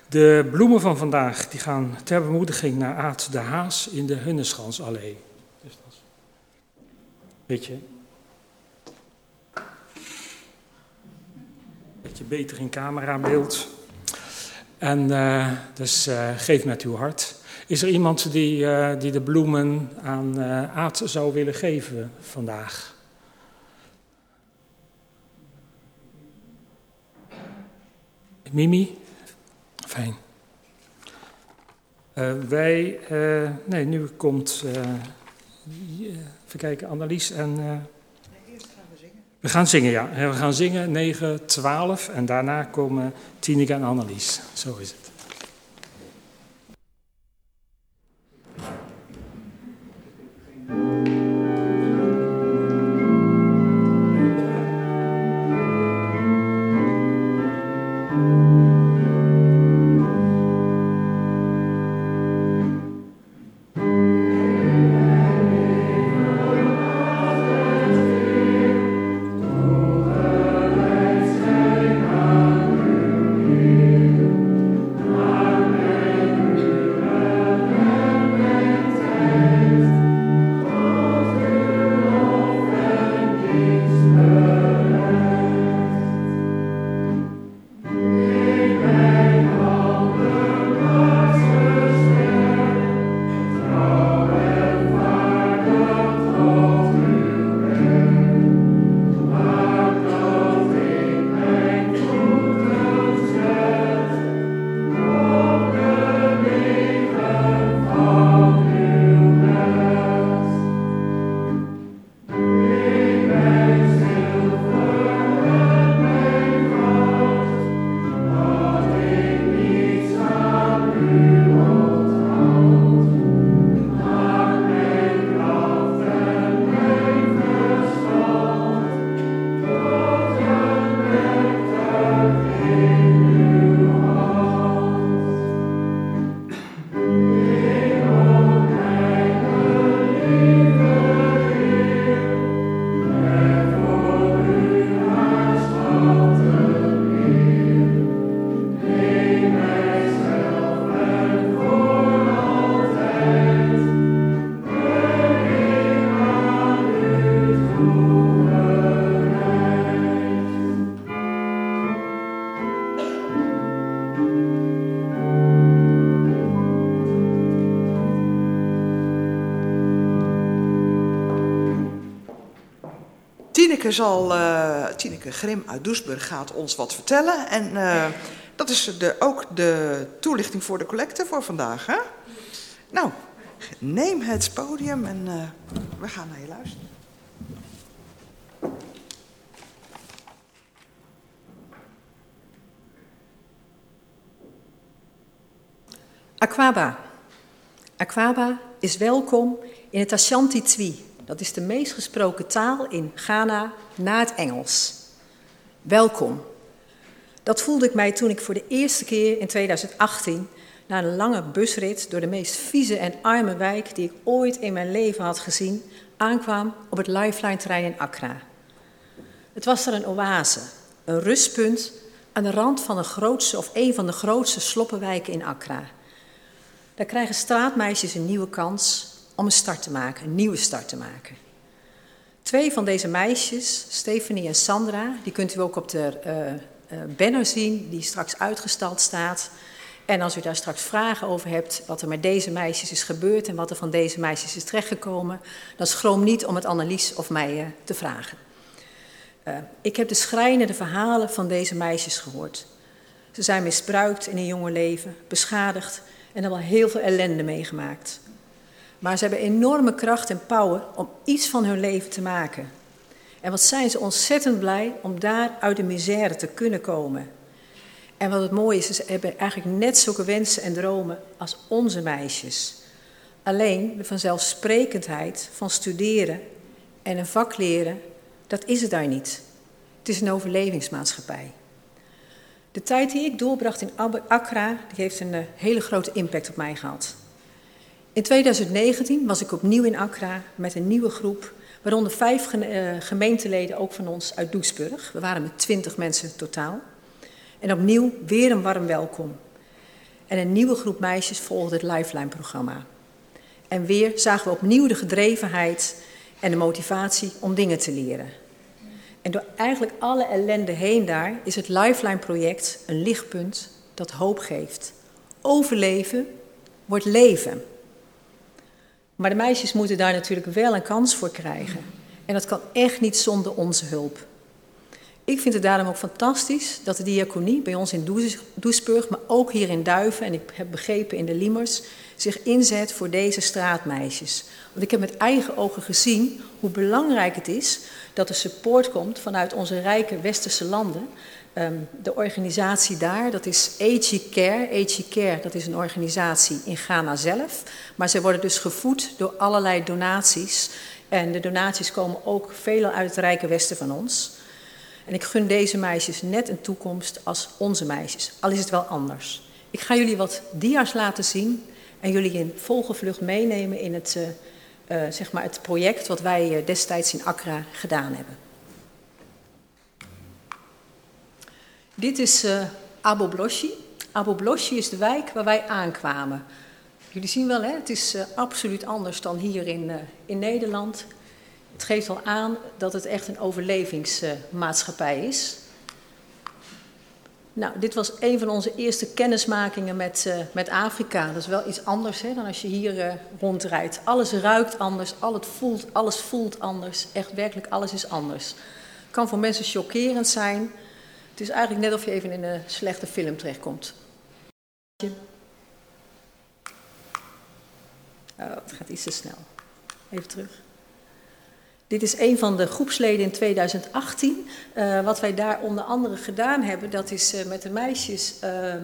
Speaker 1: De bloemen van vandaag die gaan ter bemoediging naar Aad de Haas in de Hunnesgansallee. Dus dat beetje, beter in camerabeeld. En uh, dus uh, geef met uw hart. Is er iemand die, uh, die de bloemen aan Aad zou willen geven vandaag? Mimi? Fijn. Uh, wij, uh, nee, nu komt, uh, even kijken, Annelies en...
Speaker 2: Nee, eerst gaan we zingen.
Speaker 1: We gaan zingen, ja. We gaan zingen 9, 12 en daarna komen Tineke en Annelies. Zo is het.
Speaker 2: Tineke, zal, uh, Tineke Grim uit Doesburg gaat ons wat vertellen. En uh, dat is de, ook de toelichting voor de collecte voor vandaag. Hè? Nou, neem het podium en uh, we gaan naar je luisteren.
Speaker 6: Aquaba. Aquaba is welkom in het Ashanti Twi. Dat is de meest gesproken taal in Ghana na het Engels. Welkom. Dat voelde ik mij toen ik voor de eerste keer in 2018 na een lange busrit door de meest vieze en arme wijk die ik ooit in mijn leven had gezien, aankwam op het Lifeline-terrein in Accra. Het was er een oase, een rustpunt aan de rand van de grootste of een van de grootste sloppenwijken in Accra. Daar krijgen straatmeisjes een nieuwe kans om een start te maken, een nieuwe start te maken. Twee van deze meisjes, Stephanie en Sandra, die kunt u ook op de uh, uh, banner zien, die straks uitgestald staat. En als u daar straks vragen over hebt, wat er met deze meisjes is gebeurd en wat er van deze meisjes is terechtgekomen, dan schroom niet om het Annelies of mij te vragen. ik heb de schrijnende verhalen van deze meisjes gehoord. Ze zijn misbruikt in hun jonge leven, beschadigd en hebben al heel veel ellende meegemaakt. Maar ze hebben enorme kracht en power om iets van hun leven te maken. En wat zijn ze ontzettend blij om daar uit de misère te kunnen komen. En wat het mooie is, ze hebben eigenlijk net zulke wensen en dromen als onze meisjes. Alleen de vanzelfsprekendheid van studeren en een vak leren, dat is het daar niet. Het is een overlevingsmaatschappij. De tijd die ik doorbracht in Accra, die heeft een uh, hele grote impact op mij gehad. In 2019 was ik opnieuw in Accra met een nieuwe groep, waaronder vijf uh, gemeenteleden, ook van ons uit Doesburg. We waren met twintig mensen totaal. En opnieuw weer een warm welkom. En een nieuwe groep meisjes volgde het Lifeline-programma. En weer zagen we opnieuw de gedrevenheid en de motivatie om dingen te leren. En door eigenlijk alle ellende heen daar is het Lifeline-project een lichtpunt dat hoop geeft. Overleven wordt leven. Maar de meisjes moeten daar natuurlijk wel een kans voor krijgen. En dat kan echt niet zonder onze hulp. Ik vind het daarom ook fantastisch dat de diaconie bij ons in Doesburg, maar ook hier in Duiven en ik heb begrepen in de Liemers, zich inzet voor deze straatmeisjes. Want ik heb met eigen ogen gezien hoe belangrijk het is dat er support komt vanuit onze rijke westerse landen. Um, de organisatie daar, dat is AG Care. AG Care, dat is een organisatie in Ghana zelf. Maar ze worden dus gevoed door allerlei donaties. En de donaties komen ook veelal uit het rijke westen van ons. En ik gun deze meisjes net een toekomst als onze meisjes, al is het wel anders. Ik ga jullie wat dia's laten zien en jullie in volgevlucht meenemen in het, uh, uh, zeg maar het project wat wij uh, destijds in Accra gedaan hebben. Dit is Bloshi. Abo Bloshi is de wijk waar wij aankwamen. Jullie zien wel, hè? het is absoluut anders dan hier in, in Nederland. Het geeft al aan dat het echt een overlevingsmaatschappij is. Nou, dit was een van onze eerste kennismakingen met, uh, met Afrika. Dat is wel iets anders hè, dan als je hier uh, rondrijdt. Alles ruikt anders, alles voelt, alles voelt anders. Echt werkelijk, alles is anders. Kan voor mensen chockerend zijn. Het is eigenlijk net of je even in een slechte film terechtkomt. Oh, het gaat iets te snel. Even terug. Dit is een van de groepsleden in 2018. Uh, wat wij daar onder andere gedaan hebben, dat is uh, met de meisjes uh,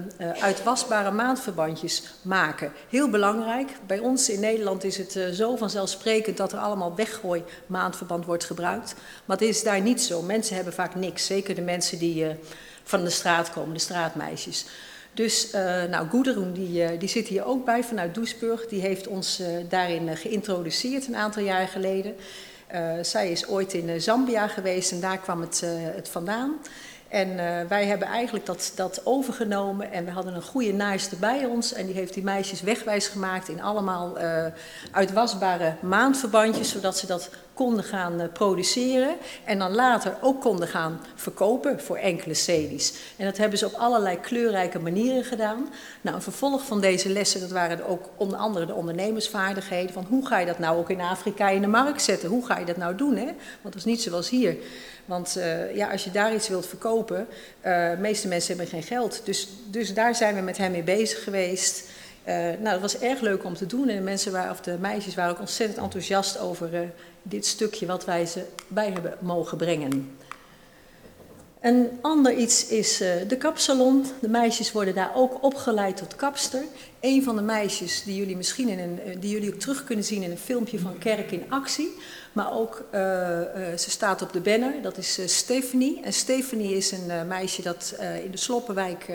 Speaker 6: uitwasbare maandverbandjes maken. Heel belangrijk. Bij ons in Nederland is het zo vanzelfsprekend dat er allemaal weggooi maandverband wordt gebruikt. Maar het is daar niet zo. Mensen hebben vaak niks. Zeker de mensen die van de straat komen, de straatmeisjes. Dus nou, Goederoen die, die zit hier ook bij vanuit Doesburg. Die heeft ons daarin geïntroduceerd een aantal jaar geleden. Uh, zij is ooit in uh, Zambia geweest en daar kwam het, uh, het vandaan. En wij hebben eigenlijk dat, dat overgenomen en we hadden een goede naaister bij ons. En die heeft die meisjes wegwijs gemaakt in allemaal uitwasbare maandverbandjes, zodat ze dat konden gaan eh, produceren en dan later ook konden gaan verkopen voor enkele cedi's. En dat hebben ze op allerlei kleurrijke manieren gedaan. Nou, een vervolg van deze lessen, dat waren ook onder andere de ondernemersvaardigheden. Van hoe ga je dat nou ook in Afrika in de markt zetten? Hoe ga je dat nou doen? Hè? Want dat is niet zoals hier. Want uh, ja, als je daar iets wilt verkopen, uh, de meeste mensen hebben geen geld. Dus, dus daar zijn we met hem mee bezig geweest. Nou, dat was erg leuk om te doen. En de mensen waren, of de meisjes waren ook ontzettend enthousiast over dit stukje wat wij ze bij hebben mogen brengen. Een ander iets is uh, de kapsalon. De meisjes worden daar ook opgeleid tot kapster. Een van de meisjes die jullie misschien in een, die jullie ook terug kunnen zien in een filmpje van Kerk in Actie. Maar ook, uh, ze staat op de banner, dat is Stephanie. En Stephanie is een meisje dat in de Sloppenwijk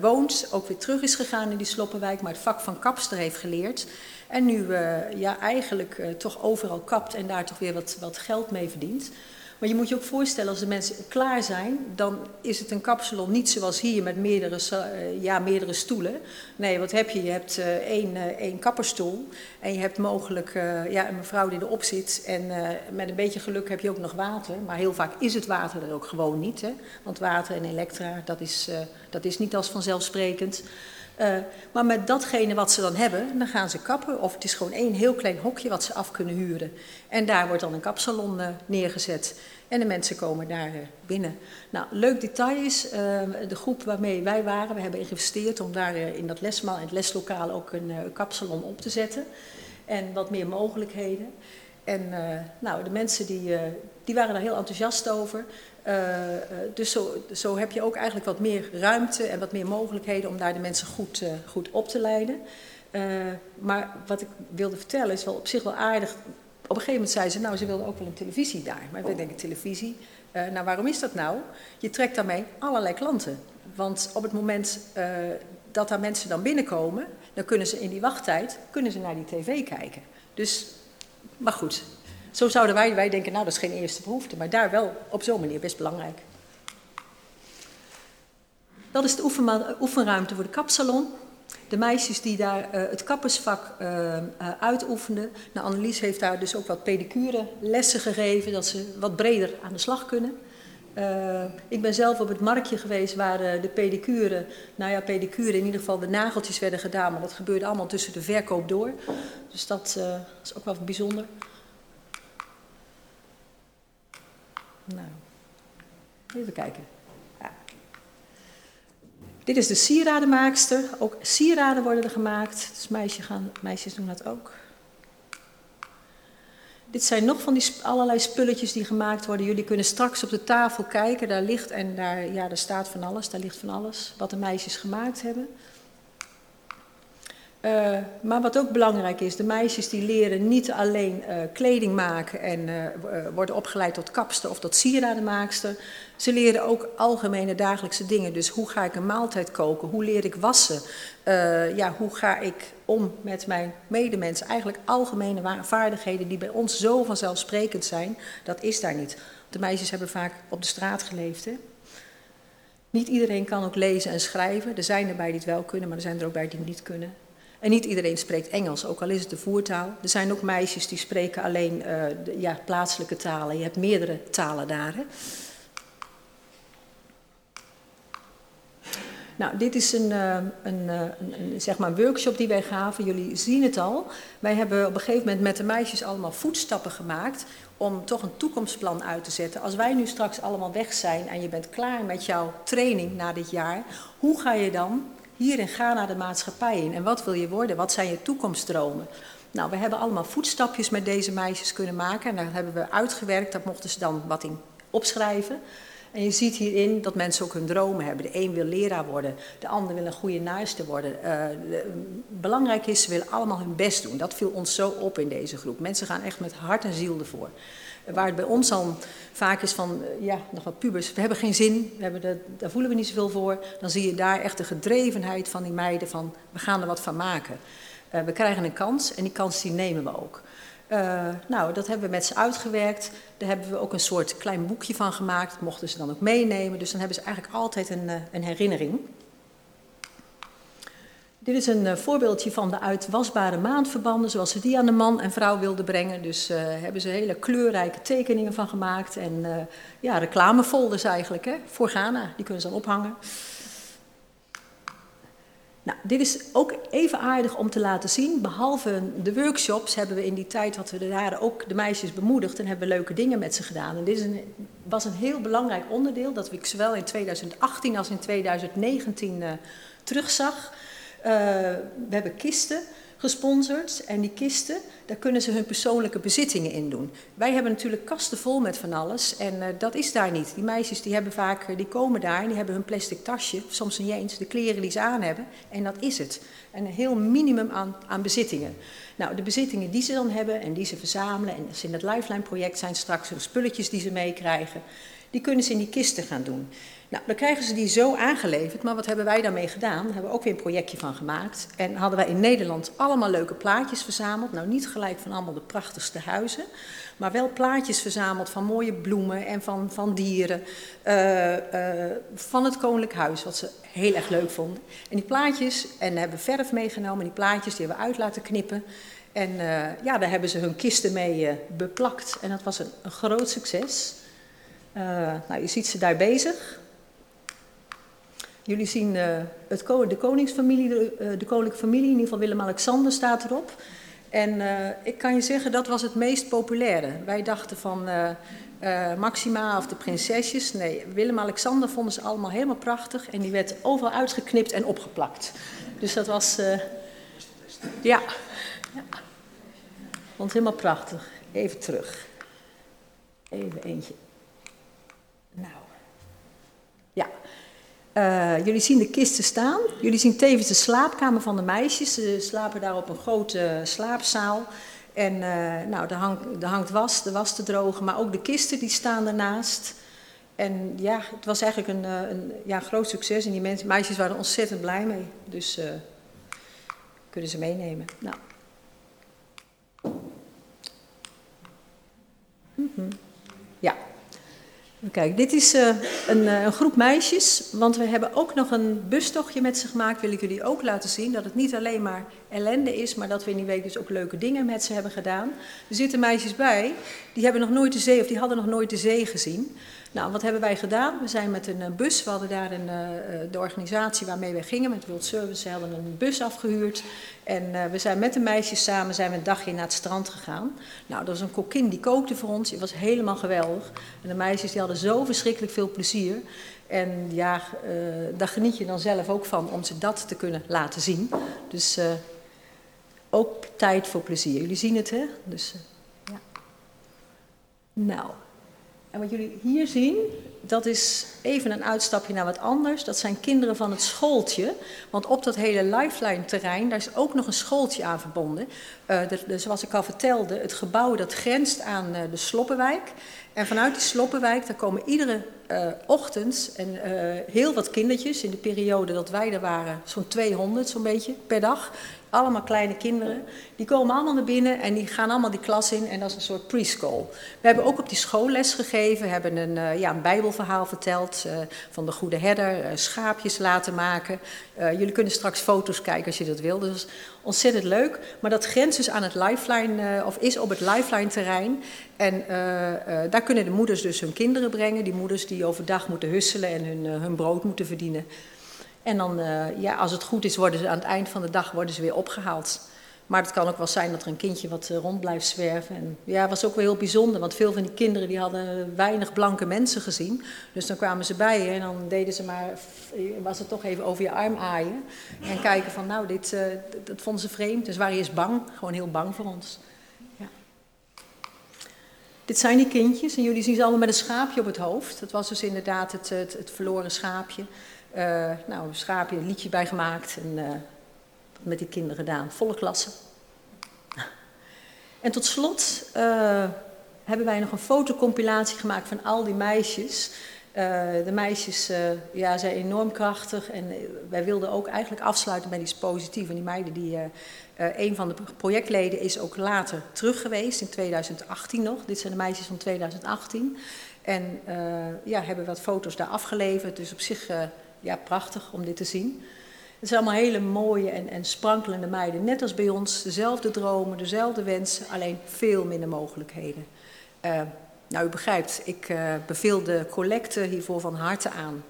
Speaker 6: woont. Ook weer terug is gegaan in die Sloppenwijk, maar het vak van kapster heeft geleerd. En nu ja, eigenlijk toch overal kapt en daar toch weer wat, wat geld mee verdient. Maar je moet je ook voorstellen, als de mensen klaar zijn, dan is het een kapsalon niet zoals hier met meerdere, uh, ja, meerdere stoelen. Nee, wat heb je? Je hebt één, één kapperstoel en je hebt mogelijk ja, een mevrouw die erop zit. En met een beetje geluk heb je ook nog water. Maar heel vaak is het water er ook gewoon niet. Hè? Want water en elektra, dat is, dat is niet als vanzelfsprekend. Uh, maar met datgene wat ze dan hebben, dan gaan ze kappen. Of het is gewoon één heel klein hokje wat ze af kunnen huren. En daar wordt dan een kapsalon uh, neergezet. En de mensen komen daar uh, binnen. Nou, leuk detail is, de groep waarmee wij waren, we hebben geïnvesteerd om daar in dat lesmaal, in het leslokaal ook een kapsalon op te zetten. En wat meer mogelijkheden. En nou, de mensen die, die waren daar heel enthousiast over. Uh, dus zo, zo, heb je ook eigenlijk wat meer ruimte en wat meer mogelijkheden om daar de mensen goed, uh, goed op te leiden. Maar wat ik wilde vertellen is wel op zich wel aardig. Op een gegeven moment zei ze, nou, ze wilden ook wel een televisie daar. Maar we denken, televisie, nou, waarom is dat nou? Je trekt daarmee allerlei klanten. Want op het moment dat daar mensen dan binnenkomen, dan kunnen ze in die wachttijd kunnen ze naar die tv kijken. Dus, maar goed, zo zouden wij, wij denken, nou dat is geen eerste behoefte, maar daar wel op zo'n manier best belangrijk. Dat is de oefenruimte voor de kapsalon. De meisjes die daar uh, het kappersvak uh, uh, uitoefenden. Nou, Annelies heeft daar dus ook wat pedicure lessen gegeven, dat ze wat breder aan de slag kunnen. ik ben zelf op het marktje geweest waar de pedicure, nou ja, pedicure in ieder geval de nageltjes werden gedaan, maar dat gebeurde allemaal tussen de verkoop door. Dus dat is ook wel bijzonder. Nou, even kijken. Ja. Dit is de sieradenmaakster. Ook sieraden worden er gemaakt. Dus meisjes, gaan, meisjes doen dat ook. Dit zijn nog van die allerlei spulletjes die gemaakt worden. Jullie kunnen straks op de tafel kijken. Daar ligt en daar, ja, daar staat van alles. Daar ligt van alles wat de meisjes gemaakt hebben. Uh, maar wat ook belangrijk is, de meisjes die leren niet alleen uh, kleding maken en uh, worden opgeleid tot kapster of tot sieradenmaakster. Ze leren ook algemene dagelijkse dingen. Dus hoe ga ik een maaltijd koken? Hoe leer ik wassen? ja, hoe ga ik om met mijn medemensen? Eigenlijk algemene vaardigheden die bij ons zo vanzelfsprekend zijn, dat is daar niet. De meisjes hebben vaak op de straat geleefd. Niet iedereen kan ook lezen en schrijven. Er zijn erbij die het wel kunnen, maar er zijn er ook bij die het niet kunnen. En niet iedereen spreekt Engels, ook al is het de voertaal. Er zijn ook meisjes die spreken alleen uh, de, ja, plaatselijke talen. Je hebt meerdere talen daar. Hè? Nou, dit is een, uh, een, uh, een, een, zeg maar workshop die wij gaven. Jullie zien het al. Wij hebben op een gegeven moment met de meisjes allemaal voetstappen gemaakt om toch een toekomstplan uit te zetten. Als wij nu straks allemaal weg zijn en je bent klaar met jouw training na dit jaar, hoe ga je dan hier in Ghana de maatschappij in. En wat wil je worden? Wat zijn je toekomstdromen? Nou, we hebben allemaal voetstapjes met deze meisjes kunnen maken. En daar hebben we uitgewerkt. Daar mochten ze dan wat in opschrijven. En je ziet hierin dat mensen ook hun dromen hebben. De een wil leraar worden, de ander wil een goede naaister worden. Uh, de, belangrijk is, ze willen allemaal hun best doen. Dat viel ons zo op in deze groep. Mensen gaan echt met hart en ziel ervoor. Waar het bij ons dan vaak is van, eh, ja, nog wat pubers, we hebben geen zin, we hebben daar voelen we niet zoveel voor. Dan zie je daar echt de gedrevenheid van die meiden van, we gaan er wat van maken. Uh, we krijgen een kans en die kans die nemen we ook. Uh, nou, dat hebben we met ze uitgewerkt. Daar hebben we ook een soort klein boekje van gemaakt. Dat mochten ze dan ook meenemen. Dus dan hebben ze eigenlijk altijd een, een herinnering. Dit is een uh, voorbeeldje van de uitwasbare maandverbanden, zoals ze die aan de man en vrouw wilden brengen. Dus uh, hebben ze hele kleurrijke tekeningen van gemaakt. En uh, ja, reclamefolders eigenlijk, hè, voor Ghana. Die kunnen ze dan ophangen. Nou, dit is ook even aardig om te laten zien. Behalve de workshops hebben we in die tijd dat we daar ook de meisjes bemoedigd en hebben leuke dingen met ze gedaan. En dit is een, was een heel belangrijk onderdeel dat ik zowel in 2018 als in 2019 uh, terugzag. Uh, we hebben kisten gesponsord en die kisten, daar kunnen ze hun persoonlijke bezittingen in doen. Wij hebben natuurlijk kasten vol met van alles en uh, dat is daar niet. Die meisjes die hebben vaak, die komen daar en die hebben hun plastic tasje, soms niet eens, de kleren die ze aan hebben en dat is het. En een heel minimum aan, aan bezittingen. Nou, de bezittingen die ze dan hebben en die ze verzamelen en ze in het Lifeline project zijn straks de spulletjes die ze meekrijgen, die kunnen ze in die kisten gaan doen. Nou, dan krijgen ze die zo aangeleverd, maar wat hebben wij daarmee gedaan? Daar hebben we ook weer een projectje van gemaakt. En hadden wij in Nederland allemaal leuke plaatjes verzameld. Nou, niet gelijk van allemaal de prachtigste huizen, maar wel plaatjes verzameld van mooie bloemen en van, van dieren. Uh, uh, van het Koninklijk Huis, wat ze heel erg leuk vonden. En die plaatjes, en hebben verf meegenomen, die plaatjes die hebben we uit laten knippen. En uh, ja, daar hebben ze hun kisten mee beplakt. En dat was een, een groot succes. nou, je ziet ze daar bezig. Jullie zien uh, het, de koningsfamilie, de, uh, de koninklijke familie, in ieder geval Willem-Alexander staat erop. En uh, ik kan je zeggen, dat was het meest populaire. Wij dachten van Maxima of de prinsesjes. Nee, Willem-Alexander vonden ze allemaal helemaal prachtig. En die werd overal uitgeknipt en opgeplakt. Dus dat was... ja. ja. Vond helemaal prachtig. Even terug. Even eentje. Uh, jullie zien de kisten staan. Jullie zien tevens de slaapkamer van de meisjes. Ze slapen daar op een grote slaapzaal. En uh, nou, er, hangt, er hangt was, de was te drogen, maar ook de kisten die staan ernaast. En ja, het was eigenlijk een, een ja, groot succes. En die mensen, meisjes waren ontzettend blij mee. Dus uh, kunnen ze meenemen. Nou. -hmm. Kijk, dit is uh, een, uh, een, groep meisjes, want we hebben ook nog een bustochtje met ze gemaakt. Wil ik jullie ook laten zien dat het niet alleen maar ellende is, maar dat we in die week dus ook leuke dingen met ze hebben gedaan. Er zitten meisjes bij, die hebben nog nooit de zee, of die hadden nog nooit de zee gezien. Nou, wat hebben wij gedaan? We zijn met een uh, bus, we hadden daar een, de organisatie waarmee wij gingen, met World Service, hadden een bus afgehuurd. En we zijn met de meisjes samen zijn we een dagje naar het strand gegaan. Nou, dat was een kokkin die kookte voor ons. Het was helemaal geweldig. En de meisjes die hadden zo verschrikkelijk veel plezier. En ja, uh, daar geniet je dan zelf ook van om ze dat te kunnen laten zien. Dus uh, ook tijd voor plezier. Jullie zien het, hè? Dus, ja. Nou, en wat jullie hier zien, dat is even een uitstapje naar wat anders. Dat zijn kinderen van het schooltje. Want op dat hele Lifeline-terrein, daar is ook nog een schooltje aan verbonden. De, de, zoals ik al vertelde, het gebouw dat grenst aan uh, de Sloppenwijk. En vanuit die Sloppenwijk, daar komen iedere uh, ochtend en, heel wat kindertjes. In de periode dat wij er waren, zo'n 200 zo'n beetje per dag. Allemaal kleine kinderen. Die komen allemaal naar binnen en die gaan allemaal die klas in. En dat is een soort preschool. We hebben ook op die school les gegeven. Hebben een, uh, ja, een bijbelverhaal verteld uh, van de goede herder. Uh, schaapjes laten maken. jullie kunnen straks foto's kijken als je dat wil. Dus ontzettend leuk. Maar dat grenst dus aan het lifeline, of is op het lifeline terrein. En daar kunnen de moeders dus hun kinderen brengen. Die moeders die overdag moeten husselen en hun, hun brood moeten verdienen. En dan, uh, ja, als het goed is, worden ze aan het eind van de dag worden ze weer opgehaald. Maar het kan ook wel zijn dat er een kindje wat uh, rond blijft zwerven. En ja, het was ook wel heel bijzonder, want veel van die kinderen die hadden weinig blanke mensen gezien. Dus dan kwamen ze bij je en dan deden ze maar, was het toch even over je arm aaien. En kijken van, nou, dit, dat vonden ze vreemd. Dus waren eerst bang, gewoon heel bang voor ons. Ja. Dit zijn die kindjes en jullie zien ze allemaal met een schaapje op het hoofd. Dat was dus inderdaad het, het verloren schaapje. Uh, nou, een schaapje, een liedje bij gemaakt en uh, met die kinderen gedaan. Volle klasse. En tot slot uh, hebben wij nog een fotocompilatie gemaakt van al die meisjes. de meisjes ja, zijn enorm krachtig en wij wilden ook eigenlijk afsluiten met iets positiefs. En die meiden, die, een van de projectleden is ook later terug geweest, in 2018 nog. Dit zijn de meisjes van 2018. En ja, hebben wat foto's daar afgeleverd. Dus op zich ja, prachtig om dit te zien. Het zijn allemaal hele mooie en, en sprankelende meiden. Net als bij ons, dezelfde dromen, dezelfde wensen, alleen veel minder mogelijkheden. Uh, nou, u begrijpt, ik uh, beveel de collecte hiervoor van harte aan.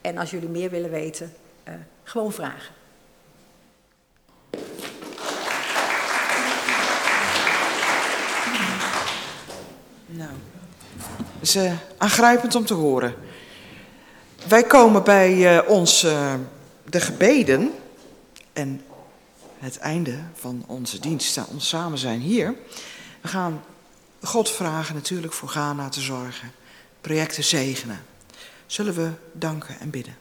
Speaker 6: En als jullie meer willen weten, uh, gewoon vragen.
Speaker 2: Nou, is aangrijpend om te horen. Wij komen bij uh, ons, uh, de gebeden en het einde van onze dienst, ons samen zijn hier. We gaan God vragen natuurlijk voor Ghana te zorgen, projecten zegenen. Zullen we danken en bidden.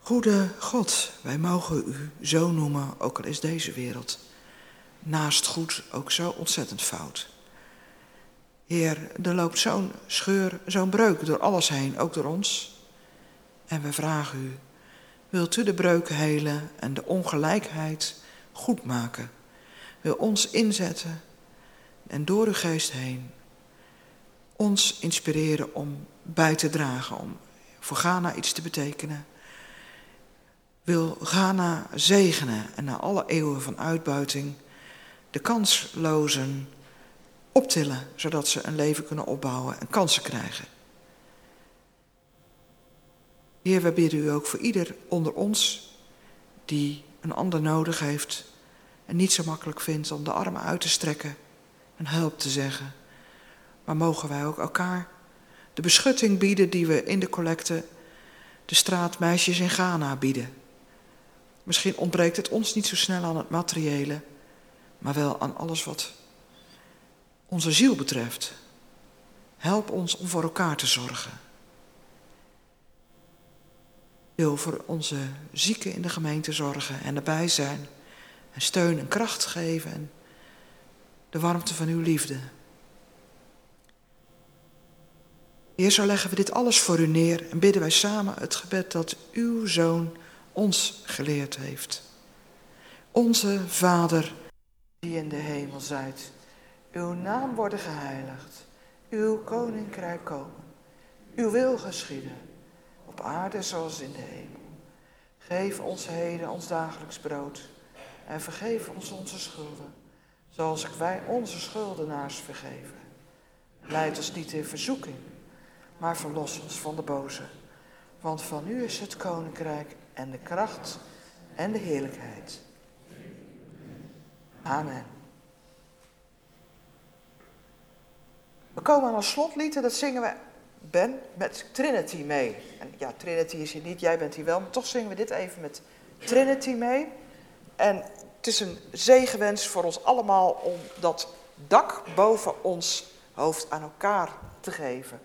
Speaker 2: Goede God, wij mogen u zo noemen, ook al is deze wereld naast goed ook zo ontzettend fout. Heer, er loopt zo'n scheur, zo'n breuk door alles heen, ook door ons. En we vragen u, wilt u de breuken helen en de ongelijkheid goed maken? Wil ons inzetten en door uw geest heen ons inspireren om bij te dragen, om voor Ghana iets te betekenen. Wil Ghana zegenen en na alle eeuwen van uitbuiting de kanslozen optillen, zodat ze een leven kunnen opbouwen en kansen krijgen. Heer, we bidden u ook voor ieder onder ons die een ander nodig heeft en niet zo makkelijk vindt om de armen uit te strekken en hulp te zeggen. Maar mogen wij ook elkaar de beschutting bieden die we in de collecte de straatmeisjes in Ghana bieden. Misschien ontbreekt het ons niet zo snel aan het materiële, maar wel aan alles wat onze ziel betreft. Help ons om voor elkaar te zorgen. Wil voor onze zieken in de gemeente zorgen en erbij zijn. En steun en kracht geven en de warmte van uw liefde. Heer, zo leggen we dit alles voor u neer en bidden wij samen het gebed dat uw zoon ons geleerd heeft. Onze Vader, die in de hemel zijt uw naam worden geheiligd, uw koninkrijk komen, uw wil geschieden, op aarde zoals in de hemel. Geef ons heden ons dagelijks brood en vergeef ons onze schulden, zoals wij onze schuldenaars vergeven. Leid ons niet in verzoeking, maar verlos ons van de boze. Want van u is het koninkrijk en de kracht en de heerlijkheid. Amen. We komen aan een slotlied en dat zingen we, Ben, met Trinity mee. En ja, Trinity is hier niet, jij bent hier wel, maar toch zingen we dit even met Trinity mee. En het is een zegenwens voor ons allemaal om dat dak boven ons hoofd aan elkaar te geven.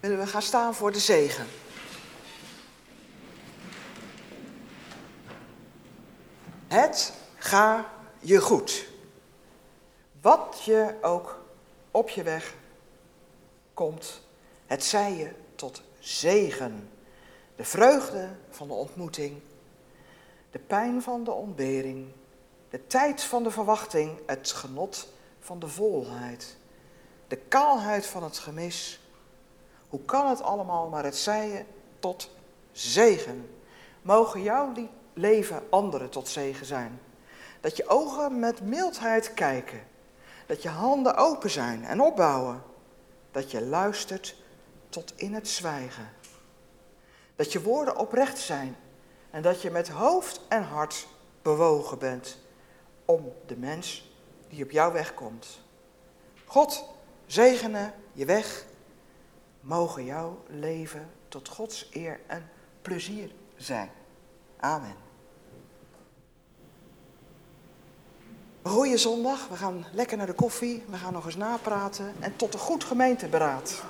Speaker 2: Willen we gaan staan voor de zegen? Het ga je goed. Wat je ook op je weg komt, het zij je tot zegen. De vreugde van de ontmoeting, de pijn van de ontbering, de tijd van de verwachting, het genot van de volheid, de kaalheid van het gemis. Hoe kan het allemaal, maar het zij je tot zegen. Mogen jouw leven anderen tot zegen zijn. Dat je ogen met mildheid kijken. Dat je handen open zijn en opbouwen. Dat je luistert tot in het zwijgen. Dat je woorden oprecht zijn en dat je met hoofd en hart bewogen bent om de mens die op jouw weg komt. God zegene je weg. Mogen jouw leven tot Gods eer en plezier zijn. Amen. Goeie zondag. We gaan lekker naar de koffie. We gaan nog eens napraten. En tot een goed gemeenteberaad.